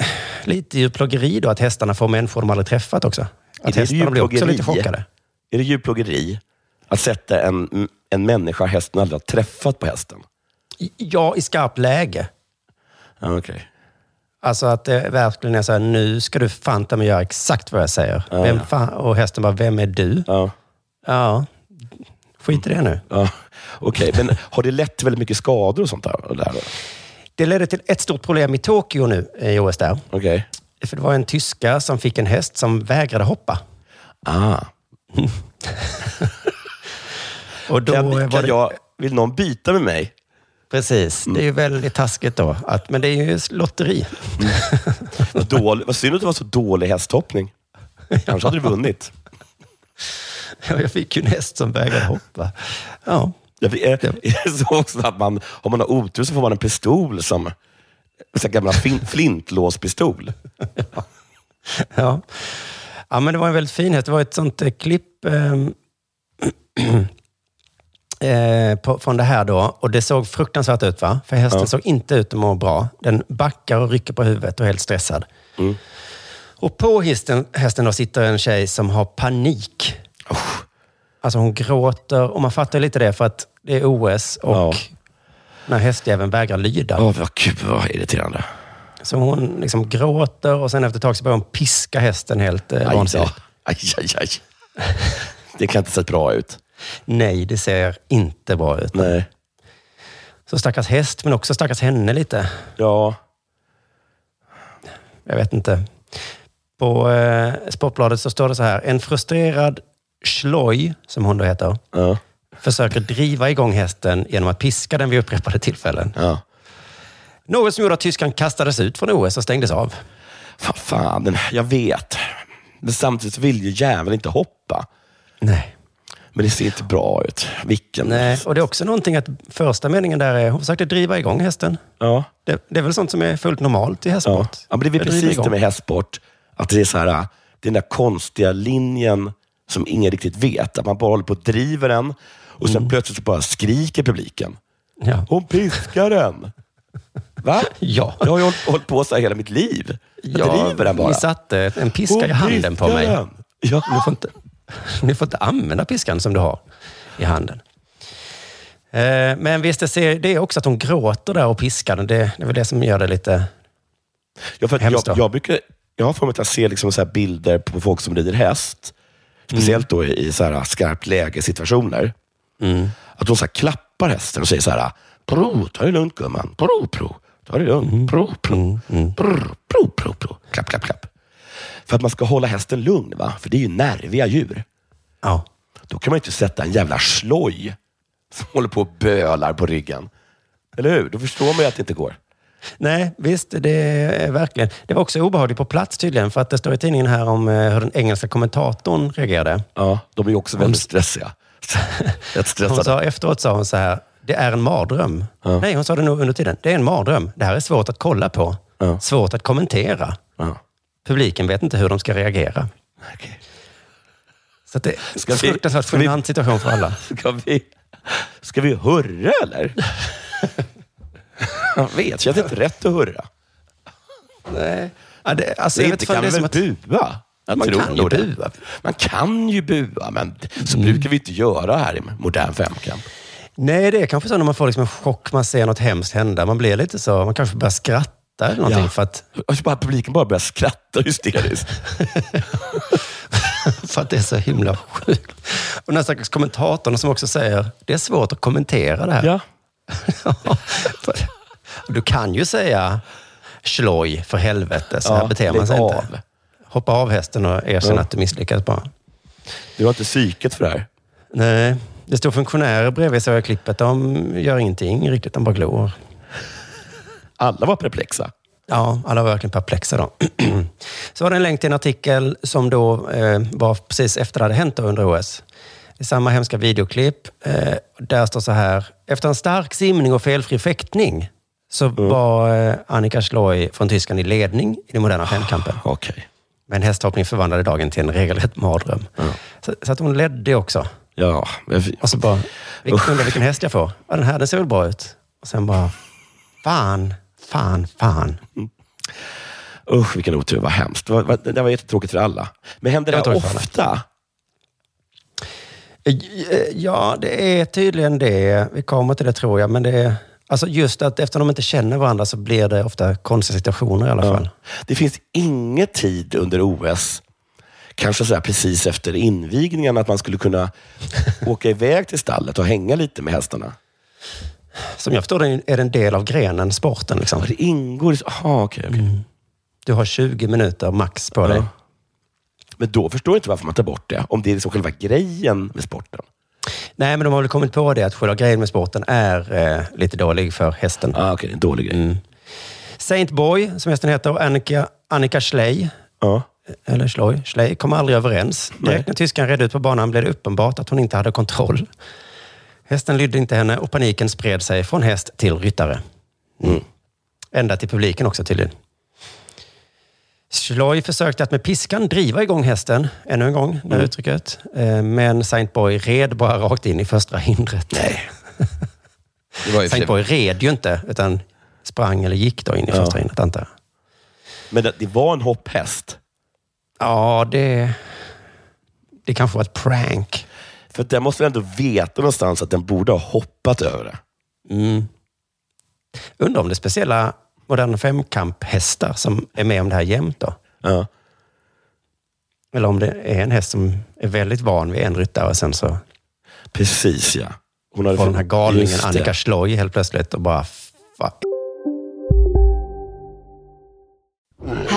lite djurplågeri då att hästarna får människor de aldrig träffat också. Att det hästarna blir också lite chockade. Är det djurplågeri att sätta en, en människa hästen aldrig har träffat på hästen? Ja, i skarpt läge. Okej. Alltså att det verkligen är så här, nu ska du fan mig göra exakt vad jag säger. Ja, vem fan, och hästen bara, vem är du? Ja. Ja, skit i det nu. Ja. Okej, men har det lett till väldigt mycket skador och sånt där? och det ledde till ett stort problem i Tokyo nu, i OS där. Okej. För det var en tyska som fick en häst som vägrade hoppa. Ah. Och då Kan, kan det, jag, vill någon byta med mig? Precis, det är ju väldigt taskigt då. Att, men det är ju lotteri. Dålig, vad synd att det var så dålig hästhoppning. Annars hade du vunnit. Ja, Jag fick ju en häst som vägrade hoppa. Ja, Jag, är, är det så också att man, om man har otur så får man en pistol som en gamla fin, flintlåspistol? ja. ja, men det var en väldigt fin häst. Det var ett sånt eh, klipp ehm, eh, på, från det här då. Och det såg fruktansvärt ut va? För hästen Ja. såg inte ut att må bra. Den backar och rycker på huvudet och är helt stressad. Mm. Och på hästen, hästen då sitter en tjej som har panik. Alltså hon gråter och man fattar lite det för att det är OS och Ja. när hästjäveln vägrar lyda. Åh, vad, gud, vad irriterande. Så hon liksom gråter och sen efter ett tag så börjar hon piska hästen helt eh, vansinnigt. aj, aj, aj. Det kan inte se bra ut. Nej, det ser inte bra ut. Nej. Så stackars häst, men också stackars henne lite. Ja. Jag vet inte. På eh, Sportbladet så står det så här. En frustrerad Schloj, som hon då heter, Ja. försöker driva igång hästen genom att piska den vid upprepade tillfällen. ja. Något som gjorde att tyskan kastades ut från OS och stängdes av. Fan, fan, jag vet. Men samtidigt vill ju jäveln inte hoppa. Nej. Men det ser inte bra ut. Vilken? Nej, och det är också någonting att första meningen där är hon försökte driva igång hästen. Ja. Det, det är väl sånt som är fullt normalt i Ja. hästsport. ja, men det är väl precis det med hästsport. Att det är så här, är den där konstiga linjen som ingen riktigt vet. Att man bara håller på och driver den och Mm. sen plötsligt så bara skriker publiken. Ja. Hon piskar den. Va? Ja. Jag har ju hållit, hållit på så här hela mitt liv. Jag Ja, driver den bara. Ni satte en piska Hon i handen på mig. den. Ja. Ni får, inte, ni får inte använda piskan som du har i handen. Eh, Men visst, det, är också att hon gråter där och piskar. Det, det är väl det som gör det lite... Ja, för Hemskt jag, jag, brukar, jag har för mig att jag ser liksom så här bilder på folk som rider häst. Speciellt då i så här skarpt läge-situationer. Mm. Att de så klappar hästen och säger så här, pro, ta det lugnt gumman. Pro, pro, ta det lugnt. Mm. Pro, pro, Brr, pro, pro, pro. Klapp, klapp, klapp. För att man ska hålla hästen lugn, va? för det är ju nerviga djur. Ja. Då kan man inte sätta en jävla sloj som håller på och bölar på ryggen. Eller hur? Då förstår man ju att det inte går. Nej, visst, det är verkligen... Det var också obehagligt på plats tydligen, för att det står i tidningen här om eh, hur den engelska kommentatorn reagerade. Ja, de är ju också väldigt stressiga. Rätt Hon stressade. sa, efteråt sa hon så här, det är en mardröm. Nej, hon sa det nog under tiden. Det är en mardröm. Det här är svårt att kolla på. Ja. Svårt att kommentera. Ja. Publiken vet inte hur de ska reagera. Okej. Så det är en fruktansvärt genant situation för alla. Ska vi, ska vi hurra eller? Jag vet, känns det inte rätt att hurra? Nej. Ja, det, alltså, Det jag inte kan väl att, bua? Jag Man kan ju det. bua. Man kan ju bua, men så brukar vi inte göra här i modern femkamp. Nej, det är kanske så när man får liksom en chock, man ser något hemskt hända. Man blir lite så, man kanske börjar skratta eller någonting. Ja. För, att, bara publiken bara börjar skratta hysteriskt. för att det är så himla sjukt. Och den här stackars kommentatorn som också säger, det är svårt att kommentera det här. Ja. Du kan ju säga sloj för helvete, så här Ja, beter man sig av. inte. Hoppa av hästen och erkänna Ja. att du misslyckades bara. Du har inte psyket för det här. Nej, det står funktionärer bredvid så i klippet. De gör ingenting riktigt, de bara glor. Alla var perplexa. Ja, alla var verkligen perplexa då. Så var det en länk till en artikel som då eh, var precis efter det hade hänt under OS. I samma hemska videoklipp. Eh, där står så här. Efter en stark simning och felfri fäktning så var eh, Annika Schloy från Tyskland i ledning i den moderna femkampen. Okej. Men hästhoppning förvandlade dagen till en regelrätt mardröm. Så, så att hon ledde också. Ja, men Och så bara, vilken, undrar vilken häst jag får. Ja, den här den ser väl bra ut. Och sen bara, fan, fan, fan. usch vilken otur, vad hemskt. Det var, det var jättetråkigt för alla. Men händer det, Det ofta? Ja, det är tydligen det. Vi kommer till det tror jag. Men det är, alltså just att eftersom de inte känner varandra så blir det ofta konstiga situationer i alla fall. Det finns ingen tid under OS, kanske så här precis efter invigningen, att man skulle kunna åka iväg till stallet och hänga lite med hästarna. Som jag förstår det är det en del av grenen, sporten. Liksom. Det ingår i... Aha, okej, okej. Du har 20 minuter max på dig. Men då förstår jag inte varför man tar bort det. Om det är liksom själva grejen med sporten. Nej, men de har väl kommit på det att själva grejen med sporten är eh, lite dålig för hästen. Ah, okej, en dålig grej. Mm. Saint Boy, som hästen heter, och Annika, Annika Schley, Ja. eller Schloy, Schley, kom aldrig överens. Direkt när tyskan redde ut på banan blev det uppenbart att hon inte hade kontroll. Hästen lydde inte henne och paniken spred sig från häst till ryttare. Mm. Ända till publiken också tydligen. Schloy försökte att med piskan driva igång hästen, ännu en gång, det här uttrycket. Eh, Men Saint Boy red bara rakt in i första hindret. Nej. Saint Boy red ju inte, utan sprang eller gick då in i första hindret, antar jag. Men det, det var en hopphäst. Ja, det... Det kanske var ett prank. För den måste väl ändå veta någonstans att den borde ha hoppat över det. Mm. Undrar om det speciella moderna femkamphästar som är med om det här jämt då? Ja. Eller om det är en häst som är väldigt van vid en ryttare och sen så Precis ja. Hon hade får den här galningen. Annika Schloy helt plötsligt och bara... Fuck.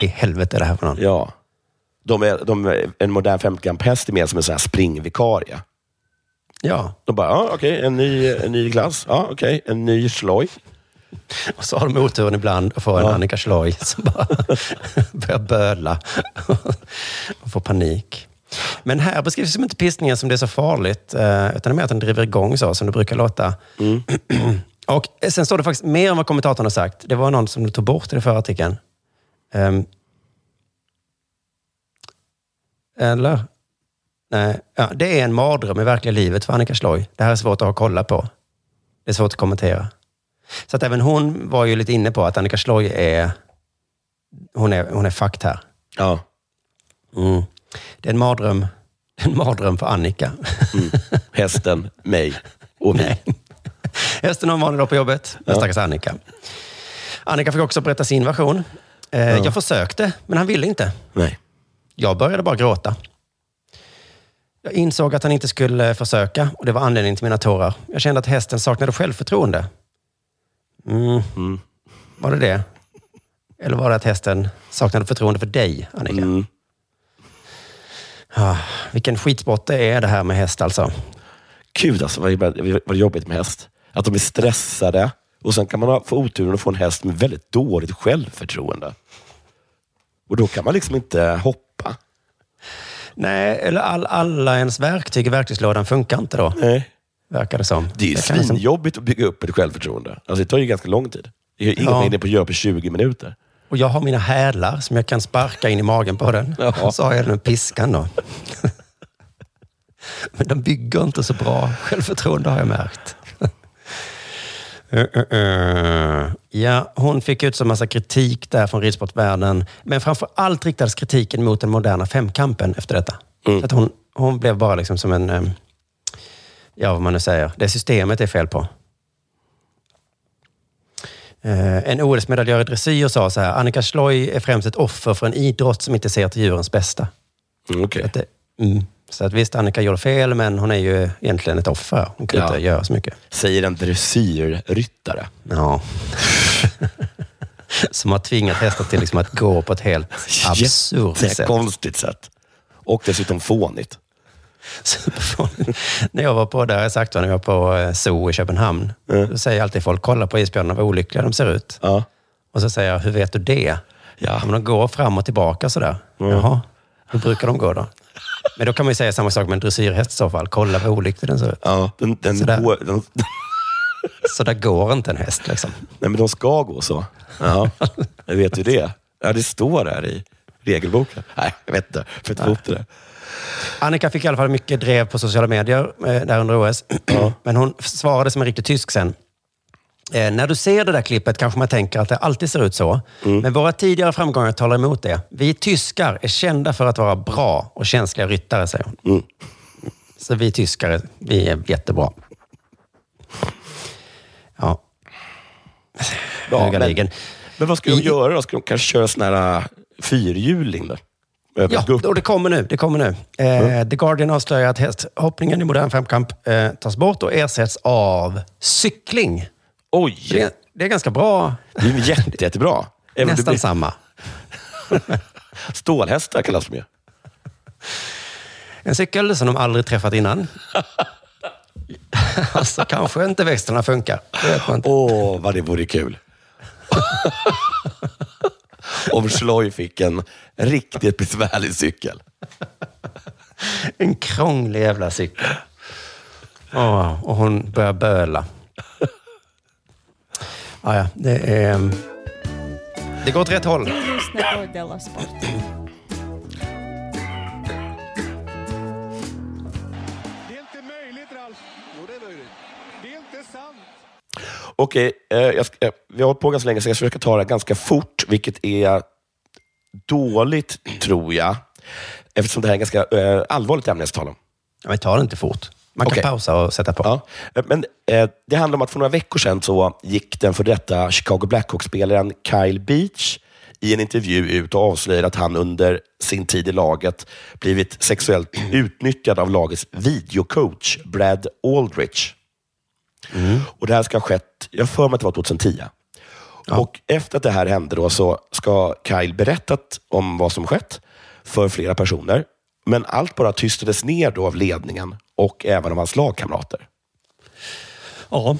I helvete är det här för någon? Ja. De är, de är, en modern femkamphäst är mer som en sån här springvikarie. Ja. De bara, ja, okej, en, ny, en ny klass. Ja, okej, en ny sloj. Och så har de oturen ibland och får en Ja. Annika Schloy som bara börjar böla och får panik. Men här beskrivs som inte pistningen som det är så farligt, eh, utan det är mer att den driver igång så, som det brukar låta. och sen står det faktiskt mer än vad kommentatorn har sagt. Det var någon som tog bort i den förra artikeln. Ehm. eller? Nej, ja, det är en mardröm i verkliga livet för Annika Schloy. Det här är svårt att ha kolla på. Det är svårt att kommentera. Så att även hon var ju lite inne på att Annika Schloy är, hon är, hon är fakt här. Ja. Mm. Det är en mardröm, en mardröm för Annika. Hästen, mig och vi. Nej. Hästen har en vanlig dag på jobbet, men Ja. stackars Annika. Annika fick också berätta sin version. Eh, Jag försökte, men han ville inte. Nej. Jag började bara gråta. Jag insåg att han inte skulle försöka och det var anledningen till mina tårar. Jag kände att hästen saknade självförtroende. Mm. Var det det? Eller var det att hästen saknade förtroende för dig, Annika? Mm. Ah, vilken skitsport det är det här med häst alltså. Gud alltså, vad, vad vad jobbigt med häst. Att de är stressade och sen kan man få oturen att få en häst med väldigt dåligt självförtroende. Och då kan man liksom inte hoppa. Nej, eller all, alla ens verktyg i verktygslådan funkar inte då, Nej. verkar det som. Det är kan liksom- svinjobbigt att bygga upp ett självförtroende. Alltså det tar ju ganska lång tid. Det är inget Ja. man hinner på att göra på 20 minuter. Och jag har mina hälar som jag kan sparka in i magen på den. Jaha. Så har jag den piskan då. Men de bygger inte så bra självförtroende har jag märkt. Uh, uh, uh. Ja, hon fick ut så massa kritik där från ridsportvärlden. Men framför allt riktades kritiken mot den moderna femkampen efter detta. Så att hon, hon blev bara liksom som en... Ja, vad man nu säger. Det systemet är fel på. En OS-medaljör i dressyr sa så här, Annika Schloy är främst ett offer för en idrott som inte ser till djurens bästa. Mm, det, mm. Så att visst, Annika gjorde fel, men hon är ju egentligen ett offer. Hon kan Ja. inte göra så mycket. Säger en dressyrryttare. Ja. som har tvingat hästar till liksom att gå på ett helt absurt sätt. Konstigt sätt. Och dessutom fånigt. Superfånigt. när jag var på, där har jag sagt, när jag var på eh, zoo i Köpenhamn, då säger alltid folk, kolla på isbjörnarna, vad olyckliga de ser ut. Ja. Och så säger jag, hur vet du det? Ja. Men de går fram och tillbaka sådär. Jaha, hur brukar de gå då? Men då kan man ju säga samma sak med en dressyrhäst i så fall. Kolla vad olycklig den ser ut. Ja, den, den Sådär. går, den, Så där går inte en häst liksom. nej, men de ska gå så. Ja, jag vet ju det. Ja, det står där i regelboken. Nej, jag vet inte. För att få ihop det där. Annika fick i alla fall mycket drev på sociala medier eh, där under OS. Men hon svarade som en riktig tysk sen. Eh, när du ser det där klippet kanske man tänker att det alltid ser ut så. Men våra tidigare framgångar talar emot det. Vi tyskar är kända för att vara bra och känsliga ryttare, säger hon. Så vi tyskar, vi är jättebra. Ja. Ja, men, men vad ska de göra då? Ska de kanske köra sån här äh, fyrhjuling? Över Ja, och det kommer nu. Det kommer nu. Eh, The Guardian avslöjar att hästhoppningen i modern femkamp eh, tas bort och ersätts av cykling. Oj! Det är, det är ganska bra. Det är jätte, jättebra. Även Nästan blir- samma. Stålhästar kallas de ju. En cykel som de aldrig träffat innan. alltså kanske inte växlarna funkar. Åh, vad det vore kul. Om Schloy fick en riktigt besvärlig cykel. En krånglig jävla cykel. Åh, och hon börjar böla. Ah, ja, det är... Det går åt rätt håll. Du lyssnar på Della Sport. Okej, eh, jag ska, eh, vi har hållit på ganska länge, så jag ska försöka ta det ganska fort, vilket är dåligt, tror jag. Eftersom det här är ett ganska eh, allvarligt ämne jag ska tala om. Ja, men ta det inte fort. Man kan Okej. pausa och sätta på. Ja, eh, men eh, det handlar om att för några veckor sedan så gick den för detta Chicago Blackhawks-spelaren Kyle Beach i en intervju ut och avslöjade att han under sin tid i laget blivit sexuellt utnyttjad av lagets videocoach Brad Aldrich. Och Det här ska ha skett, jag för mig att det var 2010. Och efter att det här hände då så ska Kyle berättat om vad som skett för flera personer. Men allt bara tystades ner då av ledningen och även av hans lagkamrater. Ja,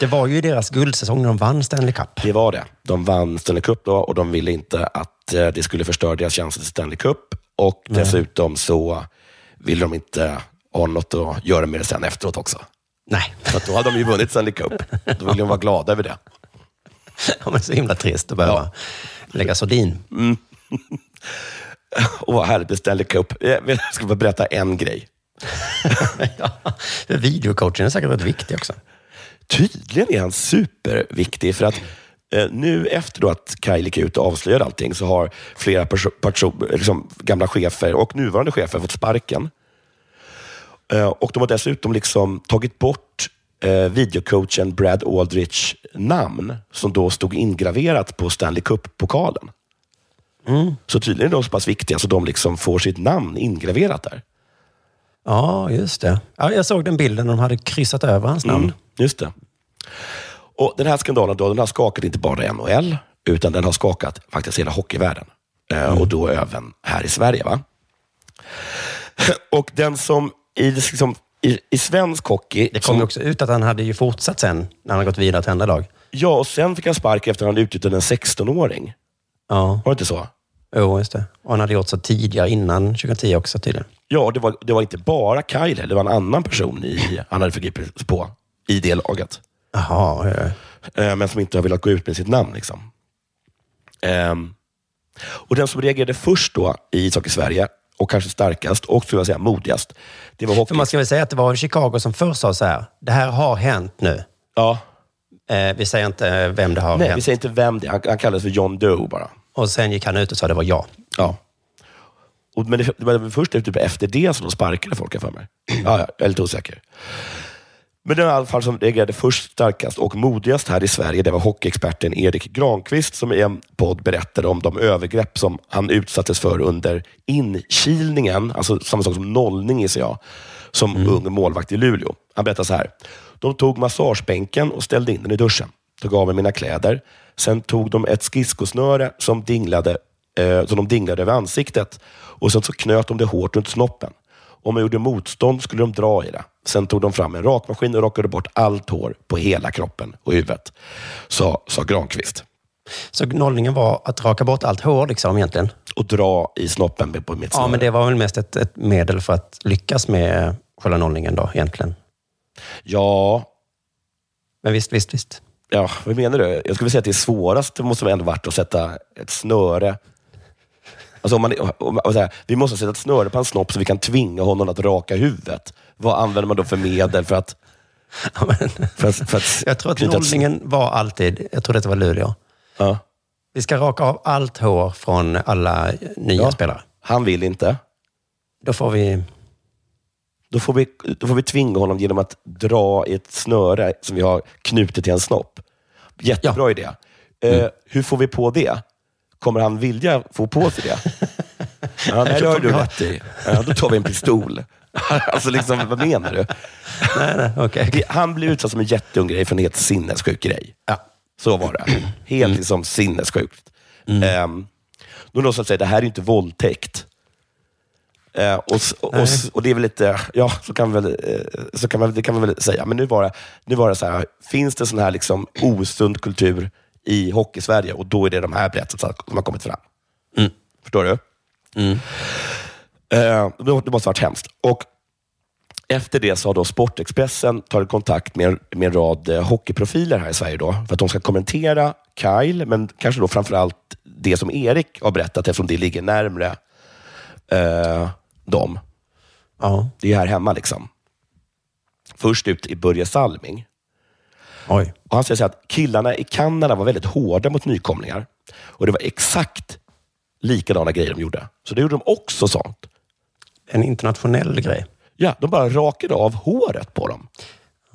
det var ju deras guldsäsong när de vann Stanley Cup. Det var det. De vann Stanley Cup då och de ville inte att eh, det skulle förstöra deras chanser till Stanley Cup. Och dessutom så ville de inte ha något att göra med det sen efteråt också. Nej, För då hade de ju vunnit Stanley Cup. Då ville de vara glada över det. ja, men så himla trist att behöva lägga sordin. Och vad härligt med Stanley Cup. Jag ska bara berätta en grej. ja, videocoachen är säkert rätt viktig också. Tydligen är han superviktig för att eh, nu efter då att Kyle gick ut och avslöjade allting så har flera liksom, gamla chefer och nuvarande chefer fått sparken. Eh, och de har dessutom liksom tagit bort eh, videocoachen Brad Aldrich namn som då stod ingraverat på Stanley Cup-pokalen. Så tydligen är de så pass viktiga så de liksom får sitt namn ingraverat där. Ja, just det. Ja, jag såg den bilden när de hade kryssat över hans namn. Mm, just det. Och Den här skandalen då, den har skakat inte bara NHL, utan den har skakat faktiskt hela hockeyvärlden. Eh, Och då även här i Sverige. va? Och den som i, liksom, i, i svensk hockey... Det kom ju också ut att han hade ju fortsatt sen, när han gått vidare till andra lag. Ja, och sen fick han spark efter att han hade utnyttjat en 16-åring. Ja, Var det inte så? jo, just det. Och han hade gjort så tidigare, innan 2010 också tydligen. Ja, det var, det var inte bara Kyle, det var en annan person i, han hade förgripit sig på i det laget. Jaha, ja, ja. Eh, men som inte har velat gå ut med sitt namn. Liksom. Ehm, och den som reagerade först då i ishockey Sverige, och kanske starkast och skulle jag säga modigast, det var hockey. För man ska väl säga att det var Chicago som först sa så här, det här har hänt nu. Ja. Eh, vi säger inte vem det har Nej, hänt. vi säger inte vem det är. Han, han kallades för John Doe bara. Och sen gick han ut och sa det var jag. Ja. Och, men det, det var först typ efter det som de sparkade folk, jag för mig. Ja, ja, jag är lite osäker. Men den i alla fall som reagerade först starkast och modigast här i Sverige, det var hockeyexperten Erik Granqvist som i en podd berättade om de övergrepp som han utsattes för under inkilningen, alltså samma sak som nollning gissar jag, som ung målvakt i Luleå. Han berättade så här. De tog massagebänken och ställde in den i duschen. Tog av mig mina kläder. Sen tog de ett skridskosnöre som, dinglade, eh, som de dinglade över ansiktet och sen så knöt de det hårt runt snoppen. Om jag gjorde motstånd skulle de dra i det. Sen tog de fram en rakmaskin och rakade bort allt hår på hela kroppen och huvudet, sa, sa Granqvist. Så nollningen var att raka bort allt hår liksom egentligen? Och dra i snoppen på mitt Ja, snöre. men det var väl mest ett, ett medel för att lyckas med själva nollningen då egentligen? Ja, Men visst, visst, visst. Ja, vad menar du? Jag skulle säga att det svåraste måste väl ändå varit att sätta ett snöre Alltså om man, om, om, så här, vi måste sätta ett snöre på en snopp så vi kan tvinga honom att raka huvudet. Vad använder man då för medel för att... För att, för att Jag tror att nollningen var alltid, jag tror detta var Luleå. Ja. Vi ska raka av allt hår från alla nya Ja. spelare. Han vill inte. Då får vi... Då får, vi, då får vi tvinga honom genom att dra i ett snöre som vi har knutit till en snopp. Jättebra idé. Eh, hur får vi på det? Kommer han vilja få på sig det? ja, nej, det har du rätt i. Ja, då tar vi en pistol. alltså, liksom, vad menar du? Nej, nej. Det- Han blev utsatt som en jätteung grej för en helt sinnessjuk grej. Ja. Så var det. Helt liksom sinnessjukt. Um, då så att säga, det här är inte våldtäkt. Eh, och, och, och, det är väl lite, ja, så kan, vi väl, eh, så kan man, det kan man väl säga. Men nu var det, nu var det så här, finns det sån här liksom osund kultur i Hockey-Sverige och då är det de här berättelserna som har kommit fram. Förstår du? Eh, det måste ha varit hemskt. Och efter det så har då Sportexpressen tagit kontakt med, med en rad eh, hockeyprofiler här i Sverige då, för att de ska kommentera Kyle, men kanske då framförallt det som Erik har berättat eftersom det ligger närmre eh, dem. Ja. Det är här hemma. liksom. Först ut i Börje Salming. Oj. Och han säger så att killarna i Kanada var väldigt hårda mot nykomlingar. Och det var exakt likadana grejer de gjorde. Så det gjorde de också sånt. En internationell grej. Ja, de bara rakade av håret på dem.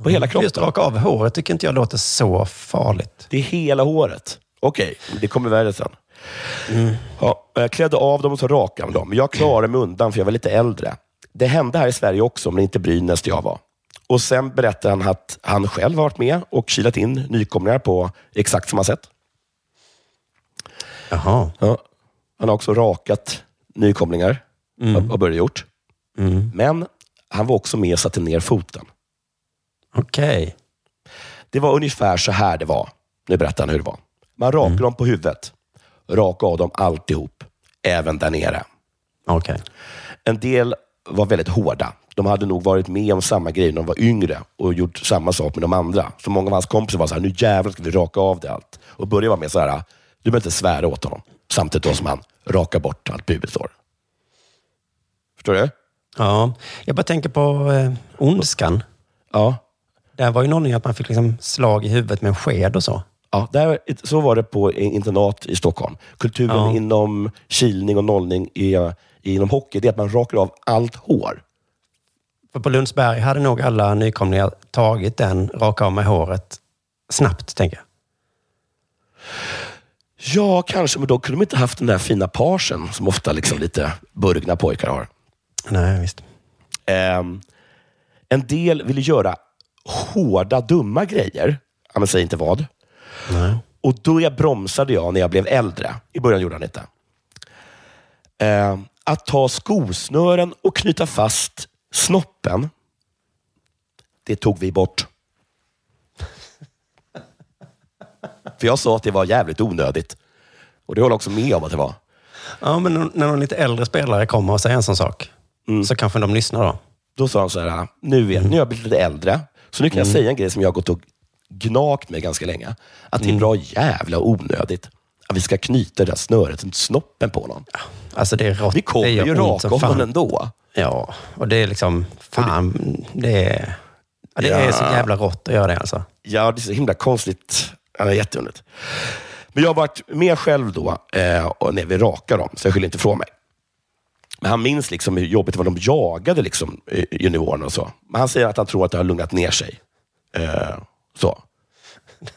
På hela kroppen. Just raka av håret tycker inte jag låter så farligt. Det är hela håret. Okej, det kommer värre sen. Ja, jag klädde av dem och så rakade dem. Jag klarade mig undan för jag var lite äldre. Det hände här i Sverige också, men inte Brynäs där jag var. Och Sen berättade han att han själv har varit med och kilat in nykomlingar på exakt samma sätt. Jaha. Ja. Han har också rakat nykomlingar, har, har Börje gjort. Men han var också med och satte ner foten. Okej. Det var ungefär så här det var. Nu berättar han hur det var. Man rakade dem på huvudet. Raka av dem alltihop. Även där nere. Okej. En del var väldigt hårda. De hade nog varit med om samma grej när de var yngre och gjort samma sak med de andra. Så många av hans kompisar var så här, nu jävlar ska vi raka av det allt. Och Börje var med så här, du behöver inte svära åt honom. Samtidigt då som han rakar bort allt pubeshår. Förstår du? Ja. Jag bara tänker på eh, ondskan. Ja. Där var ju någonting att man fick liksom slag i huvudet med en sked och så. Ja, där, så var det på internat i Stockholm. Kulturen Ja. inom kilning och nollning i, inom hockey, det är att man rakar av allt hår. För på Lundsberg hade nog alla nykomlingar tagit den, raka av med håret, snabbt, tänker jag. Ja, kanske, men då kunde de inte haft den där fina parsen som ofta liksom lite burgna pojkar har. Nej, visst. Ehm, en del ville göra hårda, dumma grejer. Ja, men säg inte vad. Och då jag bromsade jag när jag blev äldre. I början gjorde han inte. Ehm, att ta skosnören och knyta fast snoppen, det tog vi bort. För jag sa att det var jävligt onödigt. Och det håller också med om att det var. Ja, men när- någon lite äldre spelare kommer och säger en sån sak, så kanske de lyssnar då. Då sa han så här, nu, är, nu har jag blivit lite äldre, så nu kan jag säga en grej som jag har gått och gnagt med ganska länge. Att det är bra jävla onödigt att vi ska knyta det där snöret runt snoppen på någon. Alltså det är rått. Vi kommer ju raka honom ändå. Ja, och det är liksom, fan, det är, ja, det är så Ja. jävla rått att göra det alltså. Ja, det är så himla konstigt. Ja, det är jätteunderligt. Men jag har varit med själv då eh, och när vi rakade dem, så jag skyller inte ifrån mig. Men han minns liksom hur jobbigt det var. De jagade liksom, eh, juniorerna och så. Men han säger att han tror att det har lugnat ner sig. Eh, så.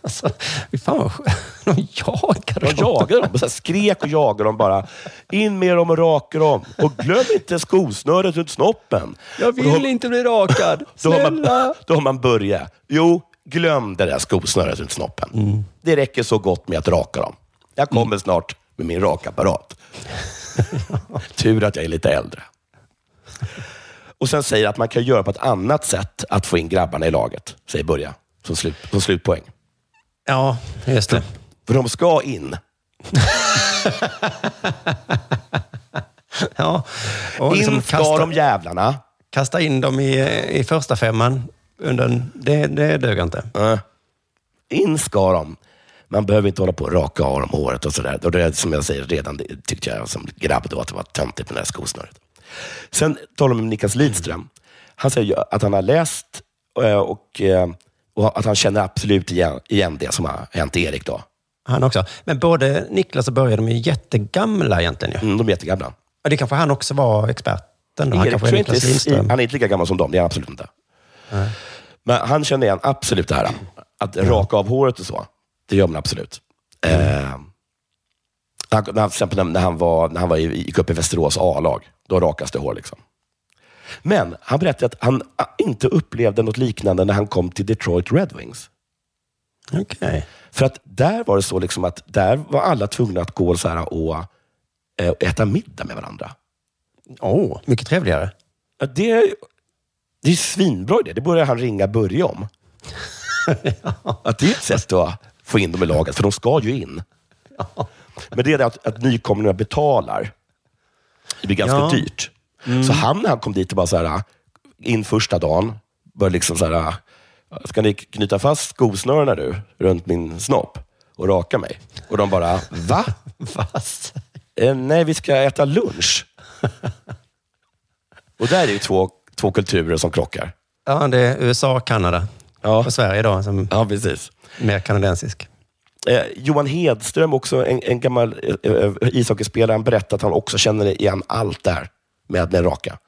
Alltså, fy fan vad skönt. De jagar De dem. jagade dem. Så här skrek och jagade dem bara. In med dem och raka dem. Och glöm inte skosnöret runt snoppen. Jag vill då- inte bli rakad. Då har, man, Snälla. då har man börjat. Jo, glöm det där skosnöret runt snoppen. Mm. Det räcker så gott med att raka dem. Jag kommer snart med min rakapparat. Tur att jag är lite äldre. Och sen säger att man kan göra på ett annat sätt att få in grabbarna i laget, säger Börja, som, slut, som slutpoäng. Ja, just det. För de ska in. Ja. Och liksom in ska kasta, de jävlarna. kasta in dem i, i första femman. Under, det, det dög inte. Eh, In ska de. Man behöver inte hålla på och raka av dem håret och sådär. Och det är, som jag säger, redan det tyckte jag som grabb då att det var töntigt med det här skosnöret. Sen talar de om Niklas Lidström. Han säger att han har läst eh, och, eh, och att han känner absolut igen, igen det som har hänt Erik. Då. Han också. Men både Niklas och Börje, de är ju jättegamla egentligen. Ju. Mm, de är jättegamla. Och det kanske han också var experten. då. Han Erik kanske är inte, Niklas är- Lindström. han är inte lika gammal som dem, det är han absolut inte. Men han känner igen absolut det här. Att raka av håret och så, det gör man absolut. Eh, han, när, till exempel när han, var, när han var i, gick upp i Västerås A-lag, då rakas det hår. Liksom. Men han berättade att han ah, inte upplevde något liknande när han kom till Detroit Red Wings. Okej. För att där var det så liksom att där var alla tvungna att gå så här och eh, äta middag med varandra. Åh, mycket trevligare. Ja, det, det är svinbra idé. Det börjar han ringa Börje om. Att det är ett sätt att få in dem i laget, för de ska ju in. Men det är det att, att nykomlingarna betalar. Det blir ganska Ja. Dyrt. Så han när han kom dit och bara så här, in första dagen, började liksom så här, ska ni knyta fast skosnörena nu runt min snopp och raka mig? Och de bara, va? Fast. Eh, nej, vi ska äta lunch. och där är ju två, två kulturer som krockar. Ja, det är USA och Kanada. Ja. Och Sverige då, som Ja, precis. mer kanadensisk. Eh, Johan Hedström, också en, en gammal eh, eh, ishockeyspelare, han berättade att han också känner igen allt där med, med raka.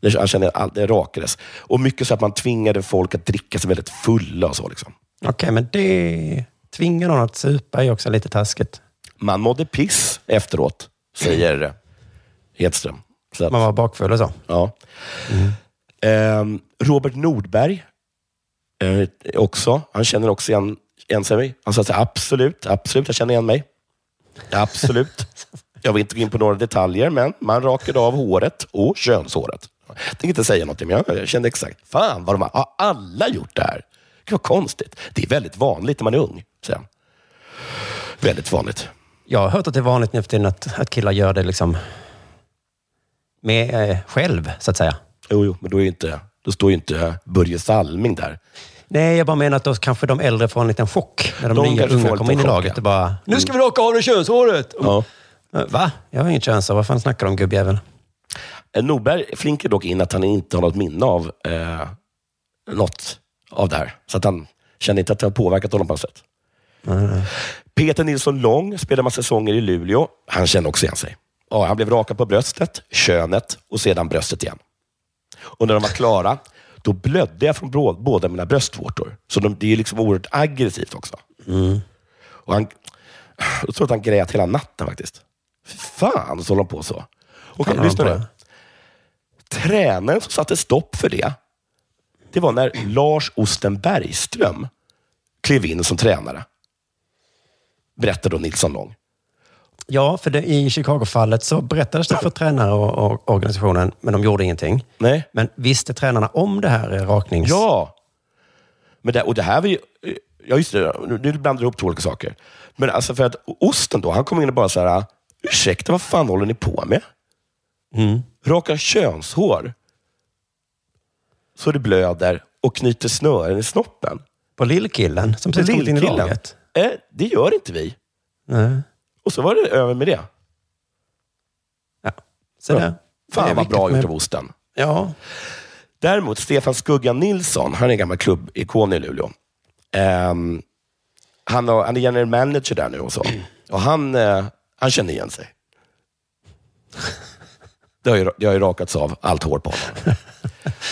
Det- Han känner att det rakades. Och mycket så att man tvingade folk att dricka sig väldigt fulla och så. Liksom. Okej, men det tvingar någon att supa är också lite taskigt. Man mådde piss efteråt, säger eh, Hedström. Att, Man var bakfull och så. ja. Ehm, Robert Nordberg, eh, också. Han känner också igen, igen sig. Han sa absolut, absolut, jag känner igen mig. Absolut. Jag vill inte gå in på några detaljer, men man rakade av håret och könshåret. Jag tänker inte säga något, men jag, kände exakt. Fan, vad de har, har alla gjort det här? Gud, vad konstigt. Det är väldigt vanligt när man är ung, han. Väldigt vanligt. Jag har hört att det är vanligt nu för tiden att, att killar gör det liksom med eh, själv, så att säga. Jo, jo, men då, är inte, då står ju inte Börje Salming där. Nej, jag bara menar att då kanske de äldre får en liten chock när de, De nya unga kommer in i laget och bara, nu ska vi raka av det könshåret! Ja. Va? Jag har inget könshår. Vad fan snackar du om gubbjävel? Eh, Norberg flinker dock in att han inte har något minne av eh, något av det här. Så att han känner inte att det har påverkat honom på något sätt. Peter Nilsson Lång spelade massa säsonger i Luleå. Han känner också igen sig. Ja, han blev rakad på bröstet, könet och sedan bröstet igen. Och när de var klara, då blödde jag från båda mina bröstvårtor. Så de, det är liksom oerhört aggressivt också. Och han, jag tror att han grät hela natten faktiskt. Fan, så håller de på så. Okej, Fan, lyssna nu. Tränaren som satte stopp för det, det var när Lars Osten Bergström klev in som tränare. Berättade då Nilsson Lång. Ja, för det, i Chicago-fallet så berättades det för tränare och, och organisationen, men de gjorde ingenting. Nej. Men visste tränarna om det här raknings... Ja! Men det, och det här var ju... Ja, just det. Nu blandar du ihop två olika saker. Men alltså för att Osten då, han kom in och bara så här, ursäkta, vad fan håller ni på med? Mm. Raka könshår. Så det blöder och knyter snören i snoppen. På lillkillen som precis kommit in i laget. Eh, det gör inte vi. Nej. Och så var det över med det. Så där. Det Fan vad bra gjort av osten. Ja. Däremot, Stefan Skuggan Nilsson, han är en gammal klubbikon i Luleå. Ehm, han, har, han är general manager där nu och så. Och han, eh, han känner igen sig. Det har, ju, det har ju rakats av allt hår på honom.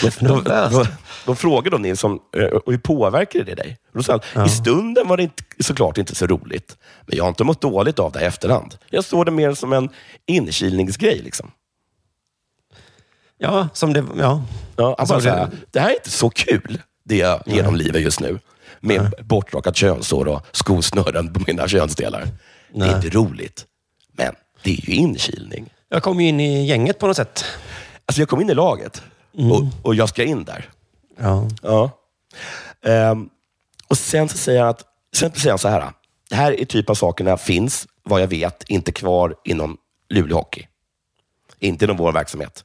Då, då, då, då frågade de Nilsson, eh, och hur påverkar det dig? Då sa han, i stunden var det inte, såklart inte så roligt. Men jag har inte mått dåligt av det i efterhand. Jag såg det mer som en inkilningsgrej. Liksom. Ja, som det... Ja. Ja, Alltså, det- så här, det här är inte så kul, det jag genomlivar just nu. Med bortrakat könshår och skosnören på mina könsdelar. Det Nej. är inte roligt. Men det är ju inkilning. Jag kom ju in i gänget på något sätt. Alltså jag kom in i laget och, och jag ska in där. Ja. Ja. Ehm, och sen så säger han att, sen säger han så här. Det här är typ av sakerna finns, vad jag vet, inte kvar inom Luleå Hockey. Inte inom vår verksamhet.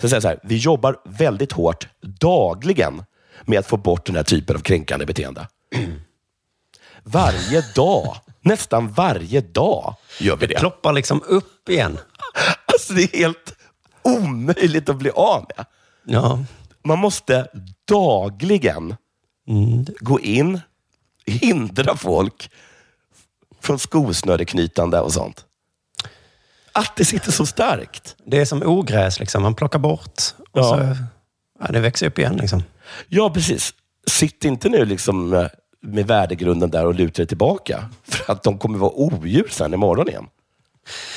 Så säger han så här, vi jobbar väldigt hårt dagligen med att få bort den här typen av kränkande beteende. Varje dag, nästan varje dag gör vi Det det. ploppar liksom upp igen. Alltså det är helt omöjligt att bli av med. Ja. Man måste dagligen gå in, hindra folk från skosnöreknytande och sånt. Att det sitter så starkt. Det är som ogräs, liksom. man plockar bort och Ja. så ja, det växer upp igen. Liksom. Ja, precis. Sitt inte nu liksom med värdegrunden där och luta dig tillbaka. För att de kommer vara odjur sen imorgon igen.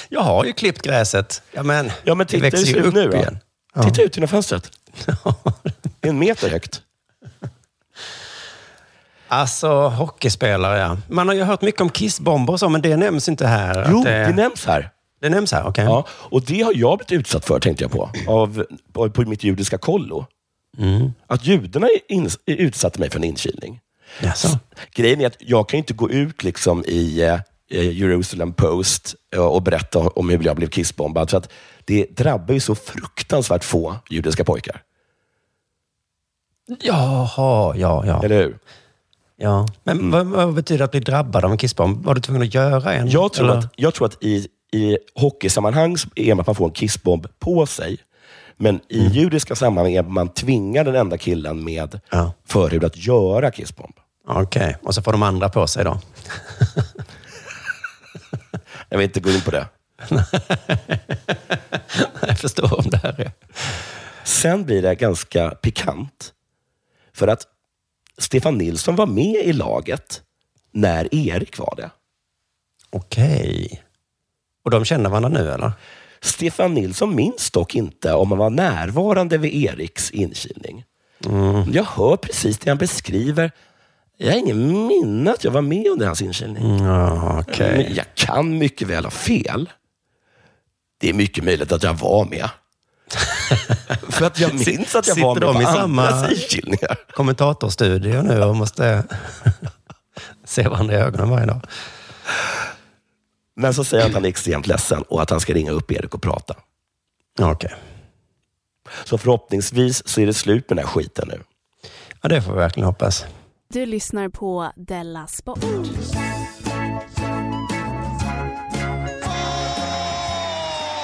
Jag har ju klippt gräset. Ja, men, Ja, men det titta det växer ju ut upp nu igen. Ja. Titta ut genom fönstret. En meter högt. Alltså, hockeyspelare ja. Man har ju hört mycket om kissbomber och så, men det nämns inte här. Jo, att det nämns här. det nämns här, okej. Ja, och det har jag blivit utsatt för, tänkte jag på, av, på, mitt judiska kollo. Mm. Att judarna är in, utsatte mig för en inkilning. Jaså? Grejen är att jag kan inte gå ut liksom i eh, Jerusalem Post eh, och berätta om hur jag blev kissbombad. För att det drabbar ju så fruktansvärt få judiska pojkar. Jaha, ja, ja. Eller hur? ja. Men vad, vad betyder att bli drabbad av en kissbomb? Var du tvungen att göra en? Jag tror Eller? att, jag tror att i, i hockeysammanhang är man att man får en kissbomb på sig. Men i judiska sammanhang är man tvingar den enda killen med Ja. förhud att göra kissbomb. Okej, och så får de andra på sig då? Jag vill inte gå in på det. Jag förstår om det här är... Sen blir det ganska pikant. För att Stefan Nilsson var med i laget när Erik var det. Okej. Och de känner varandra nu eller? Stefan Nilsson minns dock inte om han var närvarande vid Eriks inkilning. Jag hör precis det han beskriver. Jag har ingen minne att jag var med under hans inkilning. Okej. Men jag kan mycket väl ha fel. Det är mycket möjligt att jag var med. För att jag minns att jag var med de på i samma- inkilningar. Kommentatorstudio nu och måste se varandra i ögonen varje dag. Men så säger han att han är extremt ledsen och att han ska ringa upp Erik och prata. Ja, Okej. Så förhoppningsvis så är det slut med den här skiten nu. Ja, det får vi verkligen hoppas. Du lyssnar på Della Sport.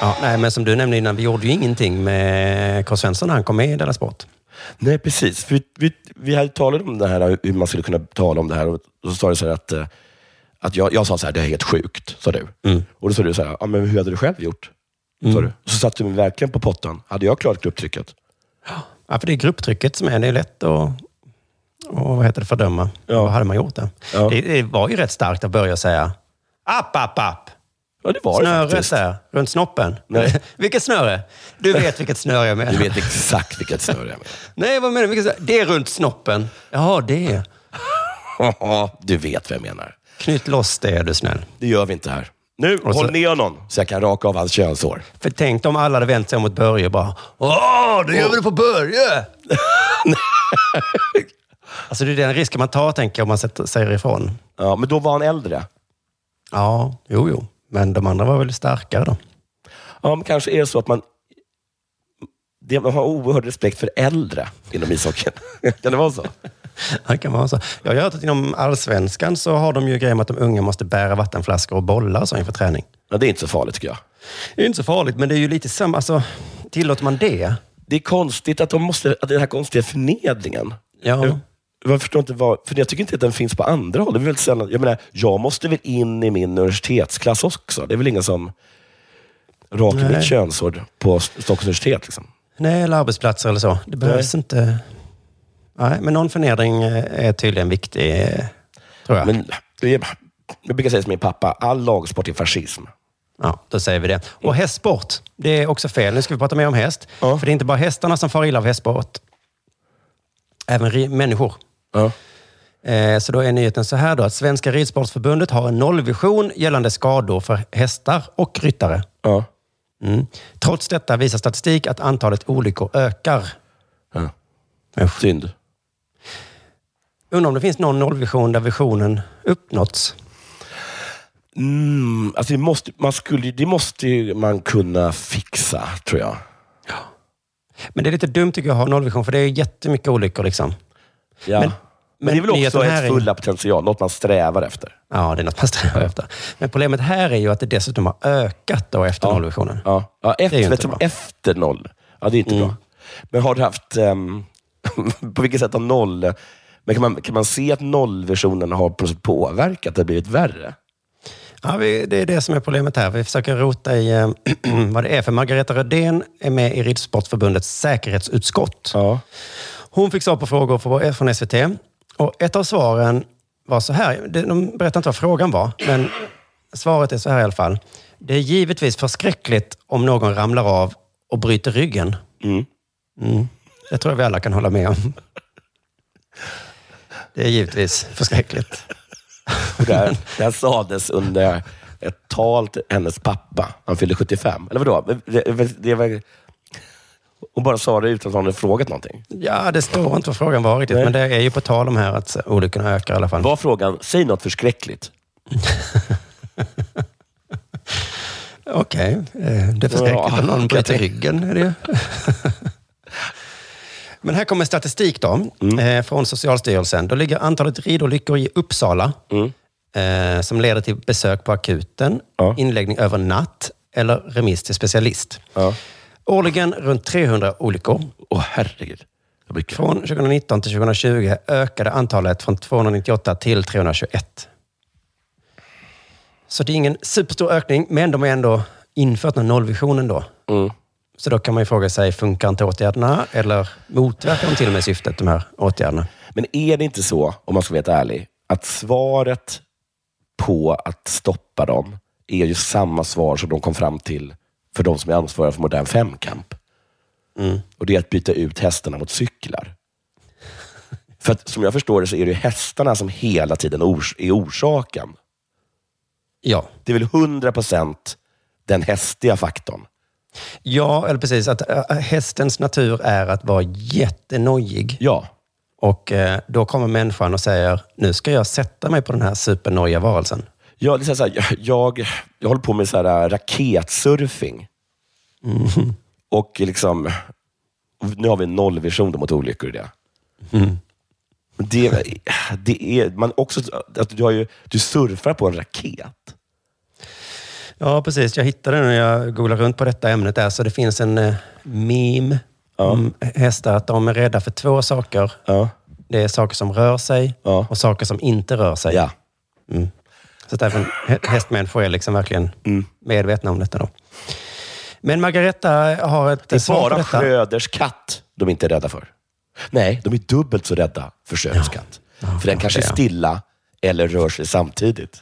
Ja, nej, men som du nämnde innan, vi gjorde ju ingenting med K. Svensson när han kom med i Della Sport. Nej, precis. Vi, vi, vi hade talat om det här, hur man skulle kunna tala om det här. Och så sa du så här att, eh, att jag, jag sa så här, det är helt sjukt, sa du. Och då sa du så här, ja, men hur hade du själv gjort? Sa du. Så satte du mig verkligen på pottan. Hade jag klarat grupptrycket? Ja, för det är grupptrycket som är, det är lätt att och, vad heter det, fördöma. Vad hade man gjort det? Ja. det? Det var ju rätt starkt att börja säga app, app, app. Ja, det var det Snöre faktiskt. där, runt snoppen. Nej. vilket snöre? Du vet vilket snöre jag menar. Du vet exakt vilket snöre jag menar. Nej, vad menar du? Det är runt snoppen. Ja, det. Ja, du vet vad jag menar. Knyt loss det, är du snäll. Det gör vi inte här. Nu, så- håll ner honom så jag kan raka av hans könshår. För tänk om alla hade vänt sig mot Börje och bara Åh, då gör vi det på Börje! alltså det är den risken man tar, tänker jag, om man sätter, säger ifrån. Ja, men då var han äldre. Ja, jo, jo. Men de andra var väl starkare då? Ja, men kanske är det så att man, det, man har oerhörd respekt för äldre inom ishockeyn. kan det vara så? Det kan vara så. Jag har hört att inom allsvenskan så har de ju grejer med att de unga måste bära vattenflaskor och bollar så inför träning. Ja, det är inte så farligt tycker jag. Det är inte så farligt, men det är ju lite samma. Alltså, tillåter man det? Det är konstigt att de måste, att den här konstiga förnedringen. Ja. Jag, jag förstår inte vad, för jag tycker inte att den finns på andra håll. Det är väl sällan, jag menar, jag måste väl in i min universitetsklass också. Det är väl ingen som rakar Nej. mitt könshår på Stockholms universitet. Liksom. Nej, eller arbetsplatser eller så. Det behövs inte. Nej, men någon förnedring eh, är tydligen viktig, eh, tror jag. Men, jag brukar säga som min pappa, all lagsport är fascism. Ja, då säger vi det. Och hästsport, det är också fel. Nu ska vi prata mer om häst. För det är inte bara hästarna som far illa av hästsport. Även människor. Ja. Eh, Så då är nyheten så här då, att Svenska Ridsportförbundet har en nollvision gällande skador för hästar och ryttare. Ja. Mm. Trots detta visar statistik att antalet olyckor ökar. Ja. Synd. Undrar om det finns någon nollvision där visionen uppnåtts? Mm, alltså det, måste, man skulle, det måste man kunna fixa, tror jag. Men det är lite dumt tycker jag att ha nollvision, för det är jättemycket olyckor. Liksom. Ja. Men, Men- det är väl också ett är- fulla potential, något man strävar efter. Ja, det är något man strävar efter. Men problemet här är ju att det dessutom har ökat då efter nollvisionen. Ja, ja Det är efter, efter noll. Ja, det är inte Mm. bra. Men har du haft... ehm, på vilket sätt har noll... Men kan man, kan man se att nollversionen har påverkat? Att det har blivit värre? Ja, vi, det är det som är problemet här. Vi försöker rota i eh, vad det är. För Margareta Rödén är med i Ridsportförbundets säkerhetsutskott. Hon fick svar på frågor från- från SVT. Och ett av svaren var så här. De berättar inte vad frågan var, men svaret är så här i alla fall. Det är givetvis förskräckligt om någon ramlar av och bryter ryggen. Mm. Mm. Det tror jag vi alla kan hålla med om. Det är givetvis förskräckligt. Och det, här, det här sades under ett tal till hennes pappa. Han fyllde 75. Eller vadå? Det, det, det var, hon bara sa det utan att hon hade frågat någonting. Ja, det står inte vad frågan var riktigt, men det är ju på tal om här att olyckorna ökar i alla fall. Var frågan, säg något förskräckligt. Okej, eh, det är förskräckligt Ja, om någon bryter ryggen. Är det. Men här kommer statistik då, eh, från Socialstyrelsen. Då ligger antalet ridolyckor i Uppsala, eh, som leder till besök på akuten, inläggning över natt eller remiss till specialist. Årligen runt 300 olyckor. Åh herregud. Från 2019 till 2020 ökade antalet från 298 till 321. Så det är ingen superstor ökning, men de har ändå infört den nollvisionen då. Så då kan man ju fråga sig, funkar inte åtgärderna eller motverkar de till och med syftet, de här åtgärderna? Men är det inte så, om man ska vara helt ärlig, att svaret på att stoppa dem är ju samma svar som de kom fram till för de som är ansvariga för modern femkamp? Och det är att byta ut hästarna mot cyklar. För att, som jag förstår det så är det hästarna som hela tiden ors- är orsaken. Ja. Det är väl 100 procent den hästiga faktorn. Ja, eller precis. Att äh, hästens natur är att vara jättenojig. Ja. Och äh, då kommer människan och säger, nu ska jag sätta mig på den här supernojiga varelsen. Ja, det är så här, jag, jag, jag håller på med så här, äh, raketsurfing. Och liksom, nu har vi en nollvision mot olyckor det. Mm. Det, det är, man också, att du, har ju, du surfar på en raket. Ja, precis. Jag hittade den när jag googlade runt på detta ämnet. Där, så det finns en eh, meme om hästar, att de är rädda för två saker. Det är saker som rör sig och saker som inte rör sig. Mm. Så att även hä- hästmänniskor är liksom verkligen Mm. medvetna om detta. Då. Men Margareta har ett Det är svar bara. Schröders katt de inte är rädda för. Nej, de är dubbelt så rädda för Schröders katt. för den kanske är ja. stilla eller rör sig samtidigt.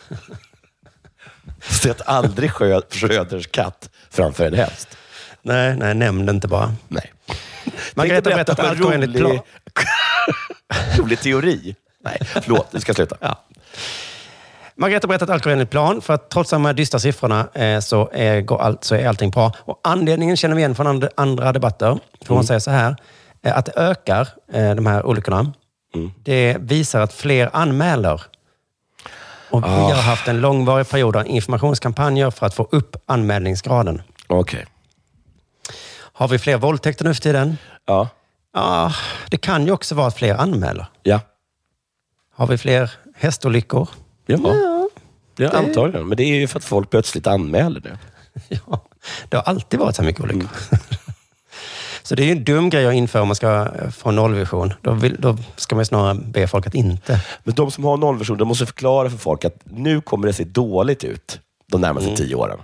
Sätt aldrig Schrö- Schröders katt framför en häst. Nej, nej, nämn det inte bara. Nej. Tänkte berättar att berätta allt om en rolig, rolig teori. Nej, förlåt. Vi ska sluta. Ja. Margareta berättar att allt går enligt plan, för att trots de här dystra siffrorna eh, så, är, går allt, så är allting bra. Och anledningen känner vi igen från and, andra debatter. För hon Mm. säger så här, eh, att det ökar, eh, de här olyckorna, Mm. det visar att fler anmäler. Och vi Ah. har haft en långvarig period av informationskampanjer för att få upp anmälningsgraden. Okej. Har vi fler våldtäkter nu för tiden? Ja. Ja, det kan ju också vara att fler anmäler. Ja. Har vi fler hästolyckor? Ja, Ja, är antagligen. Men det är ju för att folk plötsligt anmäler det. ja. Det har alltid varit så här mycket olyckor. Så det är ju en dum grej att införa om man ska få nollvision. Då, vill, då ska man snarare be folk att inte. Men de som har nollvision, de måste förklara för folk att nu kommer det se dåligt ut de närmaste Mm. tio åren.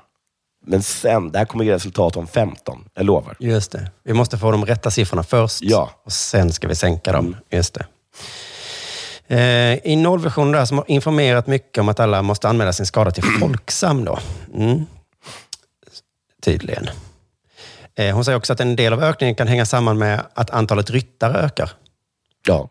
Men sen, det här kommer ge resultat om 15. Jag lovar. Just det. Vi måste få de rätta siffrorna först Ja. och sen ska vi sänka dem. Just det. Eh, I nollvisionen där som har informerat mycket om att alla måste anmäla sin skada till Folksam. Då. Mm. Tydligen. Eh, hon säger också att en del av ökningen kan hänga samman med att antalet ryttare ökar. Ja,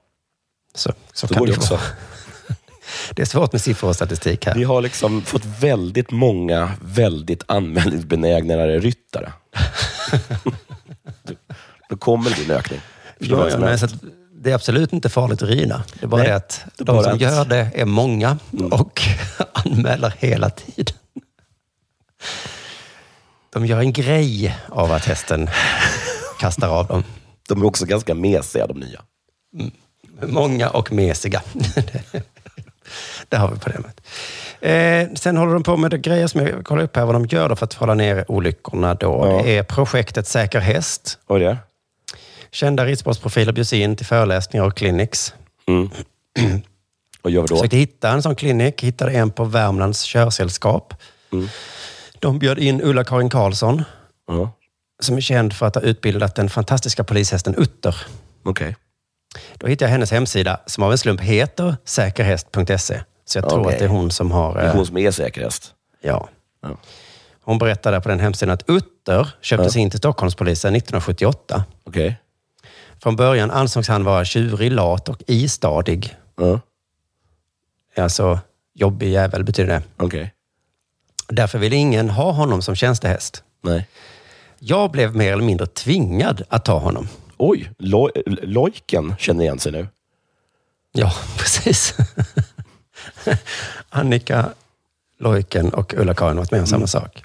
Så, så, så kan det också. vara. Det är svårt med siffror och statistik här. Vi har liksom fått väldigt många väldigt anmälningsbenägnare ryttare. Då kommer det bli en ökning. Ja, ja, helst? så det är absolut inte farligt att rida. Det är bara Nej, det att det de som att- gör det är många och anmäler hela tiden. De gör en grej av att hästen kastar av dem. De är också ganska mesiga, de nya. Många och mesiga. Det har vi problemet. Eh, sen håller de på med grejer som jag kollar upp här, vad de gör för att hålla ner olyckorna. Då. Ja. Det är projektet Säker häst. Är det? Kända ridsportsprofiler bjuds in till föreläsningar och clinics. Mm. Vad gör vi då? Försökte hitta en sån klinik, hittade en på Värmlands körsällskap. Mm. De bjöd in Ulla-Karin Karlsson, Ja, som är känd för att ha utbildat den fantastiska polishästen Utter. okej. Då hittade jag hennes hemsida, som av en slump heter säkerhäst.se. Så jag tror Okej. att det är hon som har... Det är eh, hon som är säkerhäst. Ja. Ja. Hon berättade på den hemsidan att Utter köptes in till Stockholmspolisen 1978. Okej. Från början ansågs han vara tjurig, lat och istadig. Ja, Alltså, jobbig jävel betyder det. okej. Därför ville ingen ha honom som tjänstehäst. Nej. Jag blev mer eller mindre tvingad att ta honom. Oj, Lo- Lojken känner igen sig nu. Ja, precis. Annika Lojken och Ulla-Karin har varit med om samma sak.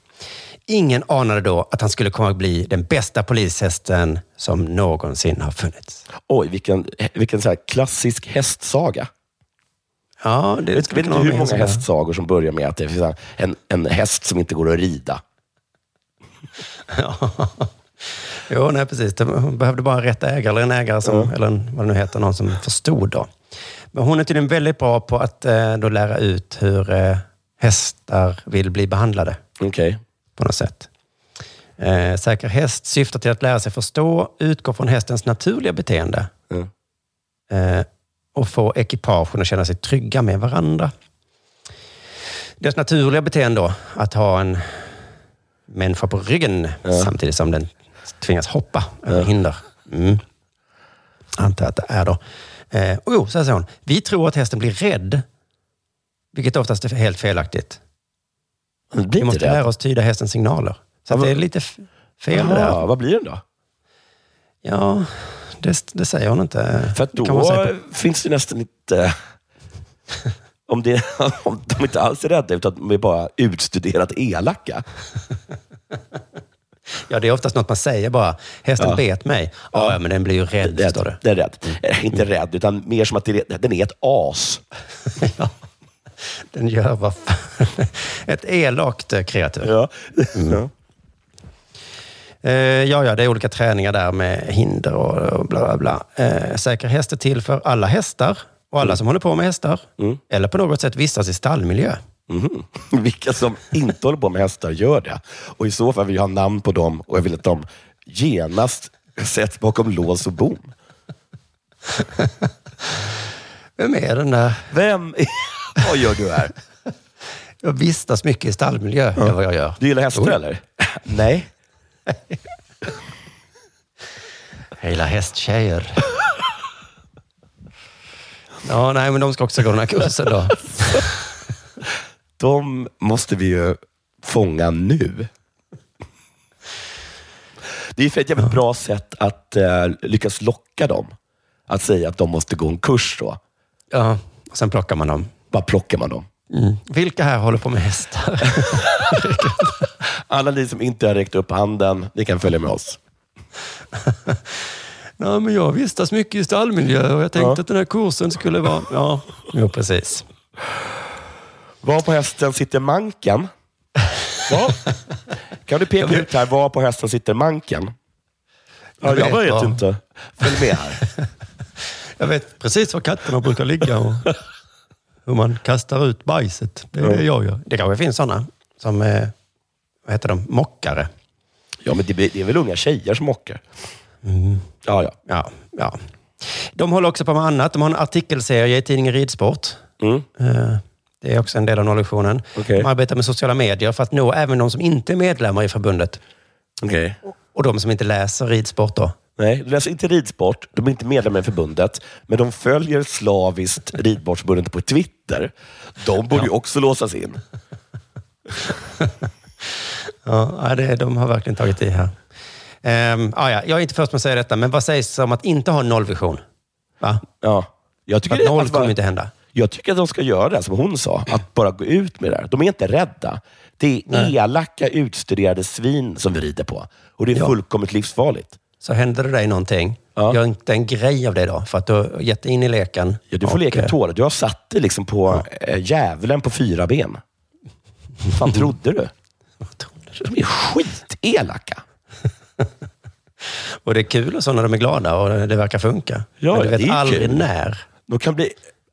Ingen anade då att han skulle komma att bli den bästa polishästen som någonsin har funnits. Oj, vilken, vilken så klassisk hästsaga. Ja, det Jag vet inte hur många hästsagor som börjar med att det finns en, en häst som inte går att rida. Ja. Jo, nej precis. Hon behövde bara rätt ägare, eller en ägare som, eller en, vad det nu heter, någon som förstod då. Men hon är tydligen väldigt bra på att eh, då lära ut hur eh, hästar vill bli behandlade Okej. på något sätt. Eh, säker häst syftar till att lära sig förstå, utgå från hästens naturliga beteende Mm. eh, och få ekipagen att känna sig trygga med varandra. Deras naturliga beteende då, att ha en människa på ryggen samtidigt som den tvingas hoppa över hinder. Mm. Antar att det är då. Eh, och jo, så säger hon. Vi tror att hästen blir rädd, vilket oftast är helt felaktigt. Vi måste lära oss tyda hästens signaler. Så det är lite fel det Jaha, där. vad blir den då? Ja, det, det säger hon inte. För då på- finns det nästan inte... Om, det, om de inte alls är rädda, utan de är bara utstuderat elaka. Ja, det är oftast något man säger bara. Hästen Ja. bet mig. Ja, ja, men den blir ju rädd, Rädd. förstår du. Den är rädd. Eh, Inte rädd, utan mer som att den är ett as. ja. Den gör vad fan. Ett elakt eh, kreatur. Ja. Ja. Eh, ja, ja, det är olika träningar där med hinder och, och bla bla bla. Eh, säker häst är till för alla hästar och alla som håller på med hästar. Eller på något sätt vistas i stallmiljö. Mhm. Vilka som inte håller på med hästar gör det. Och i så fall vill jag ha namn på dem och jag vill att de genast sätts bakom lås och bom. Vem är den där? Vem? Vad gör du här? Jag vistas mycket i stallmiljö, är vad jag gör. Du gillar hästar eller? Nej. Jag gillar hästtjejer. Ja, nej, men de ska också gå den här kursen då. De måste vi ju fånga nu. Det är för ett jävligt bra sätt att eh, lyckas locka dem. Att säga att de måste gå en kurs då. Ja, och sen plockar man dem. Bara plockar man dem. Mm. Vilka här håller på med hästar? Alla ni som inte har räckt upp handen, ni kan följa med oss. Nej, men jag vistas mycket i stallmiljö och jag tänkte Ja. att den här kursen skulle vara... Ja, jo, precis. Var på hästen sitter manken? Ja. Kan du peka ut här, var på hästen sitter manken? Ja, Jag jag vet vet var. inte. Följ med här. Jag vet precis var katterna brukar ligga och hur man kastar ut bajset. Det är det jag gör. Det kanske finns sådana som, eh, vad heter de, mockare. Ja, men det, det är väl unga tjejer som åker? Ja, ja. Ja, ja. De håller också på med annat. De har en artikelserie i tidningen Ridsport. Eh, Det är också en del av nollvisionen. Okej. De arbetar med sociala medier för att nå även de som inte är medlemmar i förbundet. Okej. Och de som inte läser ridsport då. Nej, de läser inte ridsport. De är inte medlemmar i förbundet. Men de följer slaviskt ridsportsförbundet på Twitter. De borde ju också låsas in. Ja, det, de har verkligen tagit i här. Ehm, ah, ja, jag är inte först med att säga detta, men vad sägs om att inte ha nollvision? Va? Ja. Jag tycker, Att noll kommer inte hända. jag tycker att de ska göra det som hon sa. Att bara gå ut med det här. De är inte rädda. Det är Nej. elaka, utstuderade svin som vi rider på. Och det är Ja. fullkomligt livsfarligt. Så händer det dig någonting, Ja. gör inte en grej av det då. För att du har gett in i leken. Ja, du får Och, leka eh, tårar. Du har satt dig liksom på ja. djävulen på fyra ben. Vad fan trodde du? De är skitelaka. Och det är kul och så när de är glada och det verkar funka. Ja, Men du vet det är aldrig kul. när. De kan bli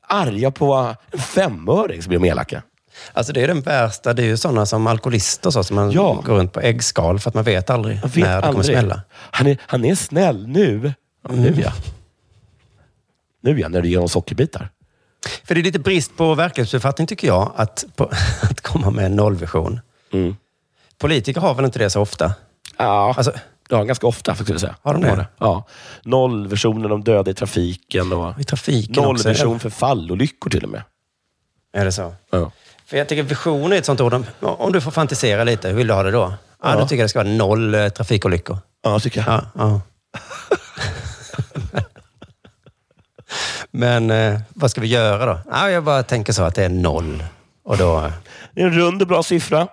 arga på en femöring så blir de elaka. Alltså det är den värsta. Det är ju sådana som alkoholister så, som man Ja. går runt på äggskal för att man vet aldrig Jag vet när det kommer aldrig. smälla. Han är, han är snäll nu. Ja, Nu ja. Nu ja, när du ger honom sockerbitar. För det är lite brist på verklighetsuppfattning tycker jag, att, på, att komma med en nollvision. Mm. Politiker har väl inte det så ofta? Ja, Alltså, ja ganska ofta skulle jag säga. Har de det? Ja. Nollvisionen om döda i trafiken och I trafiken också. nollvision för fallolyckor till och med. Är det så? Ja. För jag tycker vision är ett sånt ord. Om, du får fantisera lite, hur vill du ha det då? Ja, Ja. Då tycker jag det ska vara noll eh, trafikolyckor. Ja, tycker jag. Ja, ja. Men eh, vad ska vi göra då? Ja, jag bara tänker så att det är noll. Och då... Det är en rund och bra siffra.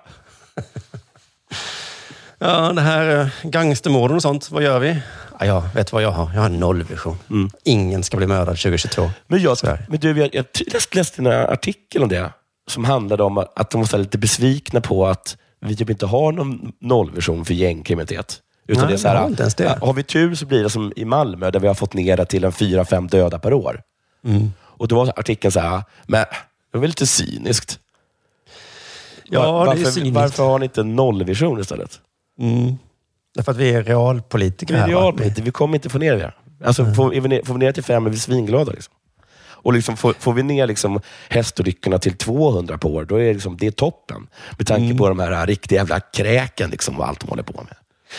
Ja, det här eh, gangstermorden och sånt, vad gör vi? Ja, jag vet vad jag har. Jag har en nollvision. Ingen ska bli mördad 2022. Men, jag, men du, jag, jag läste en artikel om det som handlade om att de var lite besvikna på att vi typ inte har någon nollvision för gängkriminalitet. Utan Nej, det är så här, det. ja, har vi tur så blir det som i Malmö där vi har fått ner det till en fyra, fem döda per år. Mm. Och då var artikeln så här, men det var lite cyniskt. Ja, Var- det varför, cyniskt. varför har ni inte en nollvision istället? Mm. Därför att vi är realpolitiker Vi, är realpolitiker, vi kommer inte få ner det. Alltså, får, är vi ner, får vi ner till fem är vi svinglada. Liksom. Och liksom, får, får vi ner liksom hästolyckorna till 200 på år, då är det, liksom, det toppen. Med tanke Mm. på de här riktiga jävla kräken liksom, och allt de håller på med.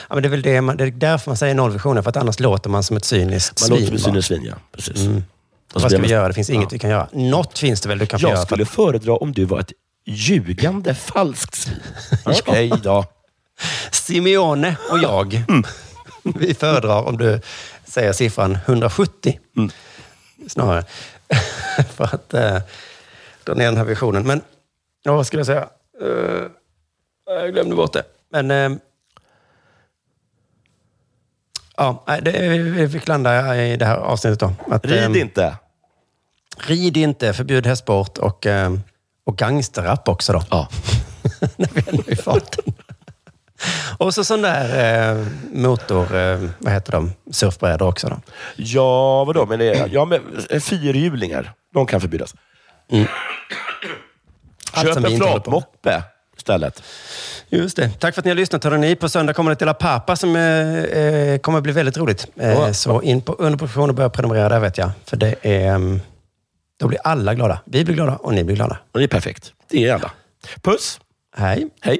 Ja, men det, är väl det, man, det är därför man säger nollvisionen, för att annars låter man som ett cyniskt Man svin. låter som ett cyniskt svin, ja. Precis. Mm. Vad ska vi man- göra? Det finns inget Ja. vi kan göra. Något finns det väl du kan få göra? Jag för skulle föredra om du var ett ljugande falskt svin. Okej då. Simeone och jag, Mm. vi föredrar om du säger siffran 170 Mm. snarare. För att eh, dra ner den här visionen. Men ja, vad skulle jag säga? Eh, jag glömde bort det. Men eh, ja, det, vi fick landa i det här avsnittet då. Att, Rid eh, inte. Rid inte, förbjud hästsport och, eh, och gangsterrap också då. Ja. När vi ändå är i farten. Och så sån där eh, motor, eh, vad heter de, surfbrädor också då. Ja, vadå? Men det, ja, men eh, fyrhjulingar, de kan förbjudas. Allt Köp en flatmoppe istället. Just det. Tack för att ni har lyssnat hörrni. På söndag kommer det till La Papa som eh, eh, kommer bli väldigt roligt. Eh. Så in på underproduktion och börja prenumerera där vet jag. För det är, mm, då blir alla glada. Vi blir glada och ni blir glada. Och det är perfekt. Det är alla. Puss. Hej. Hej.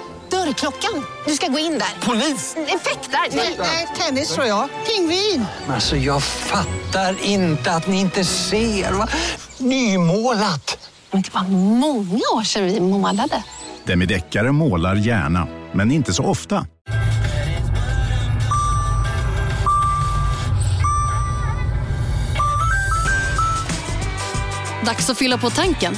Dörrklockan. Du ska gå in där. Polis? Effektar? Nej, tennis tror jag. Pingvin. Alltså jag fattar inte att ni inte ser. Va? Nymålat! Men det var många år sedan vi målade. Demideckare målar gärna, men inte så ofta. Dags att fylla på tanken.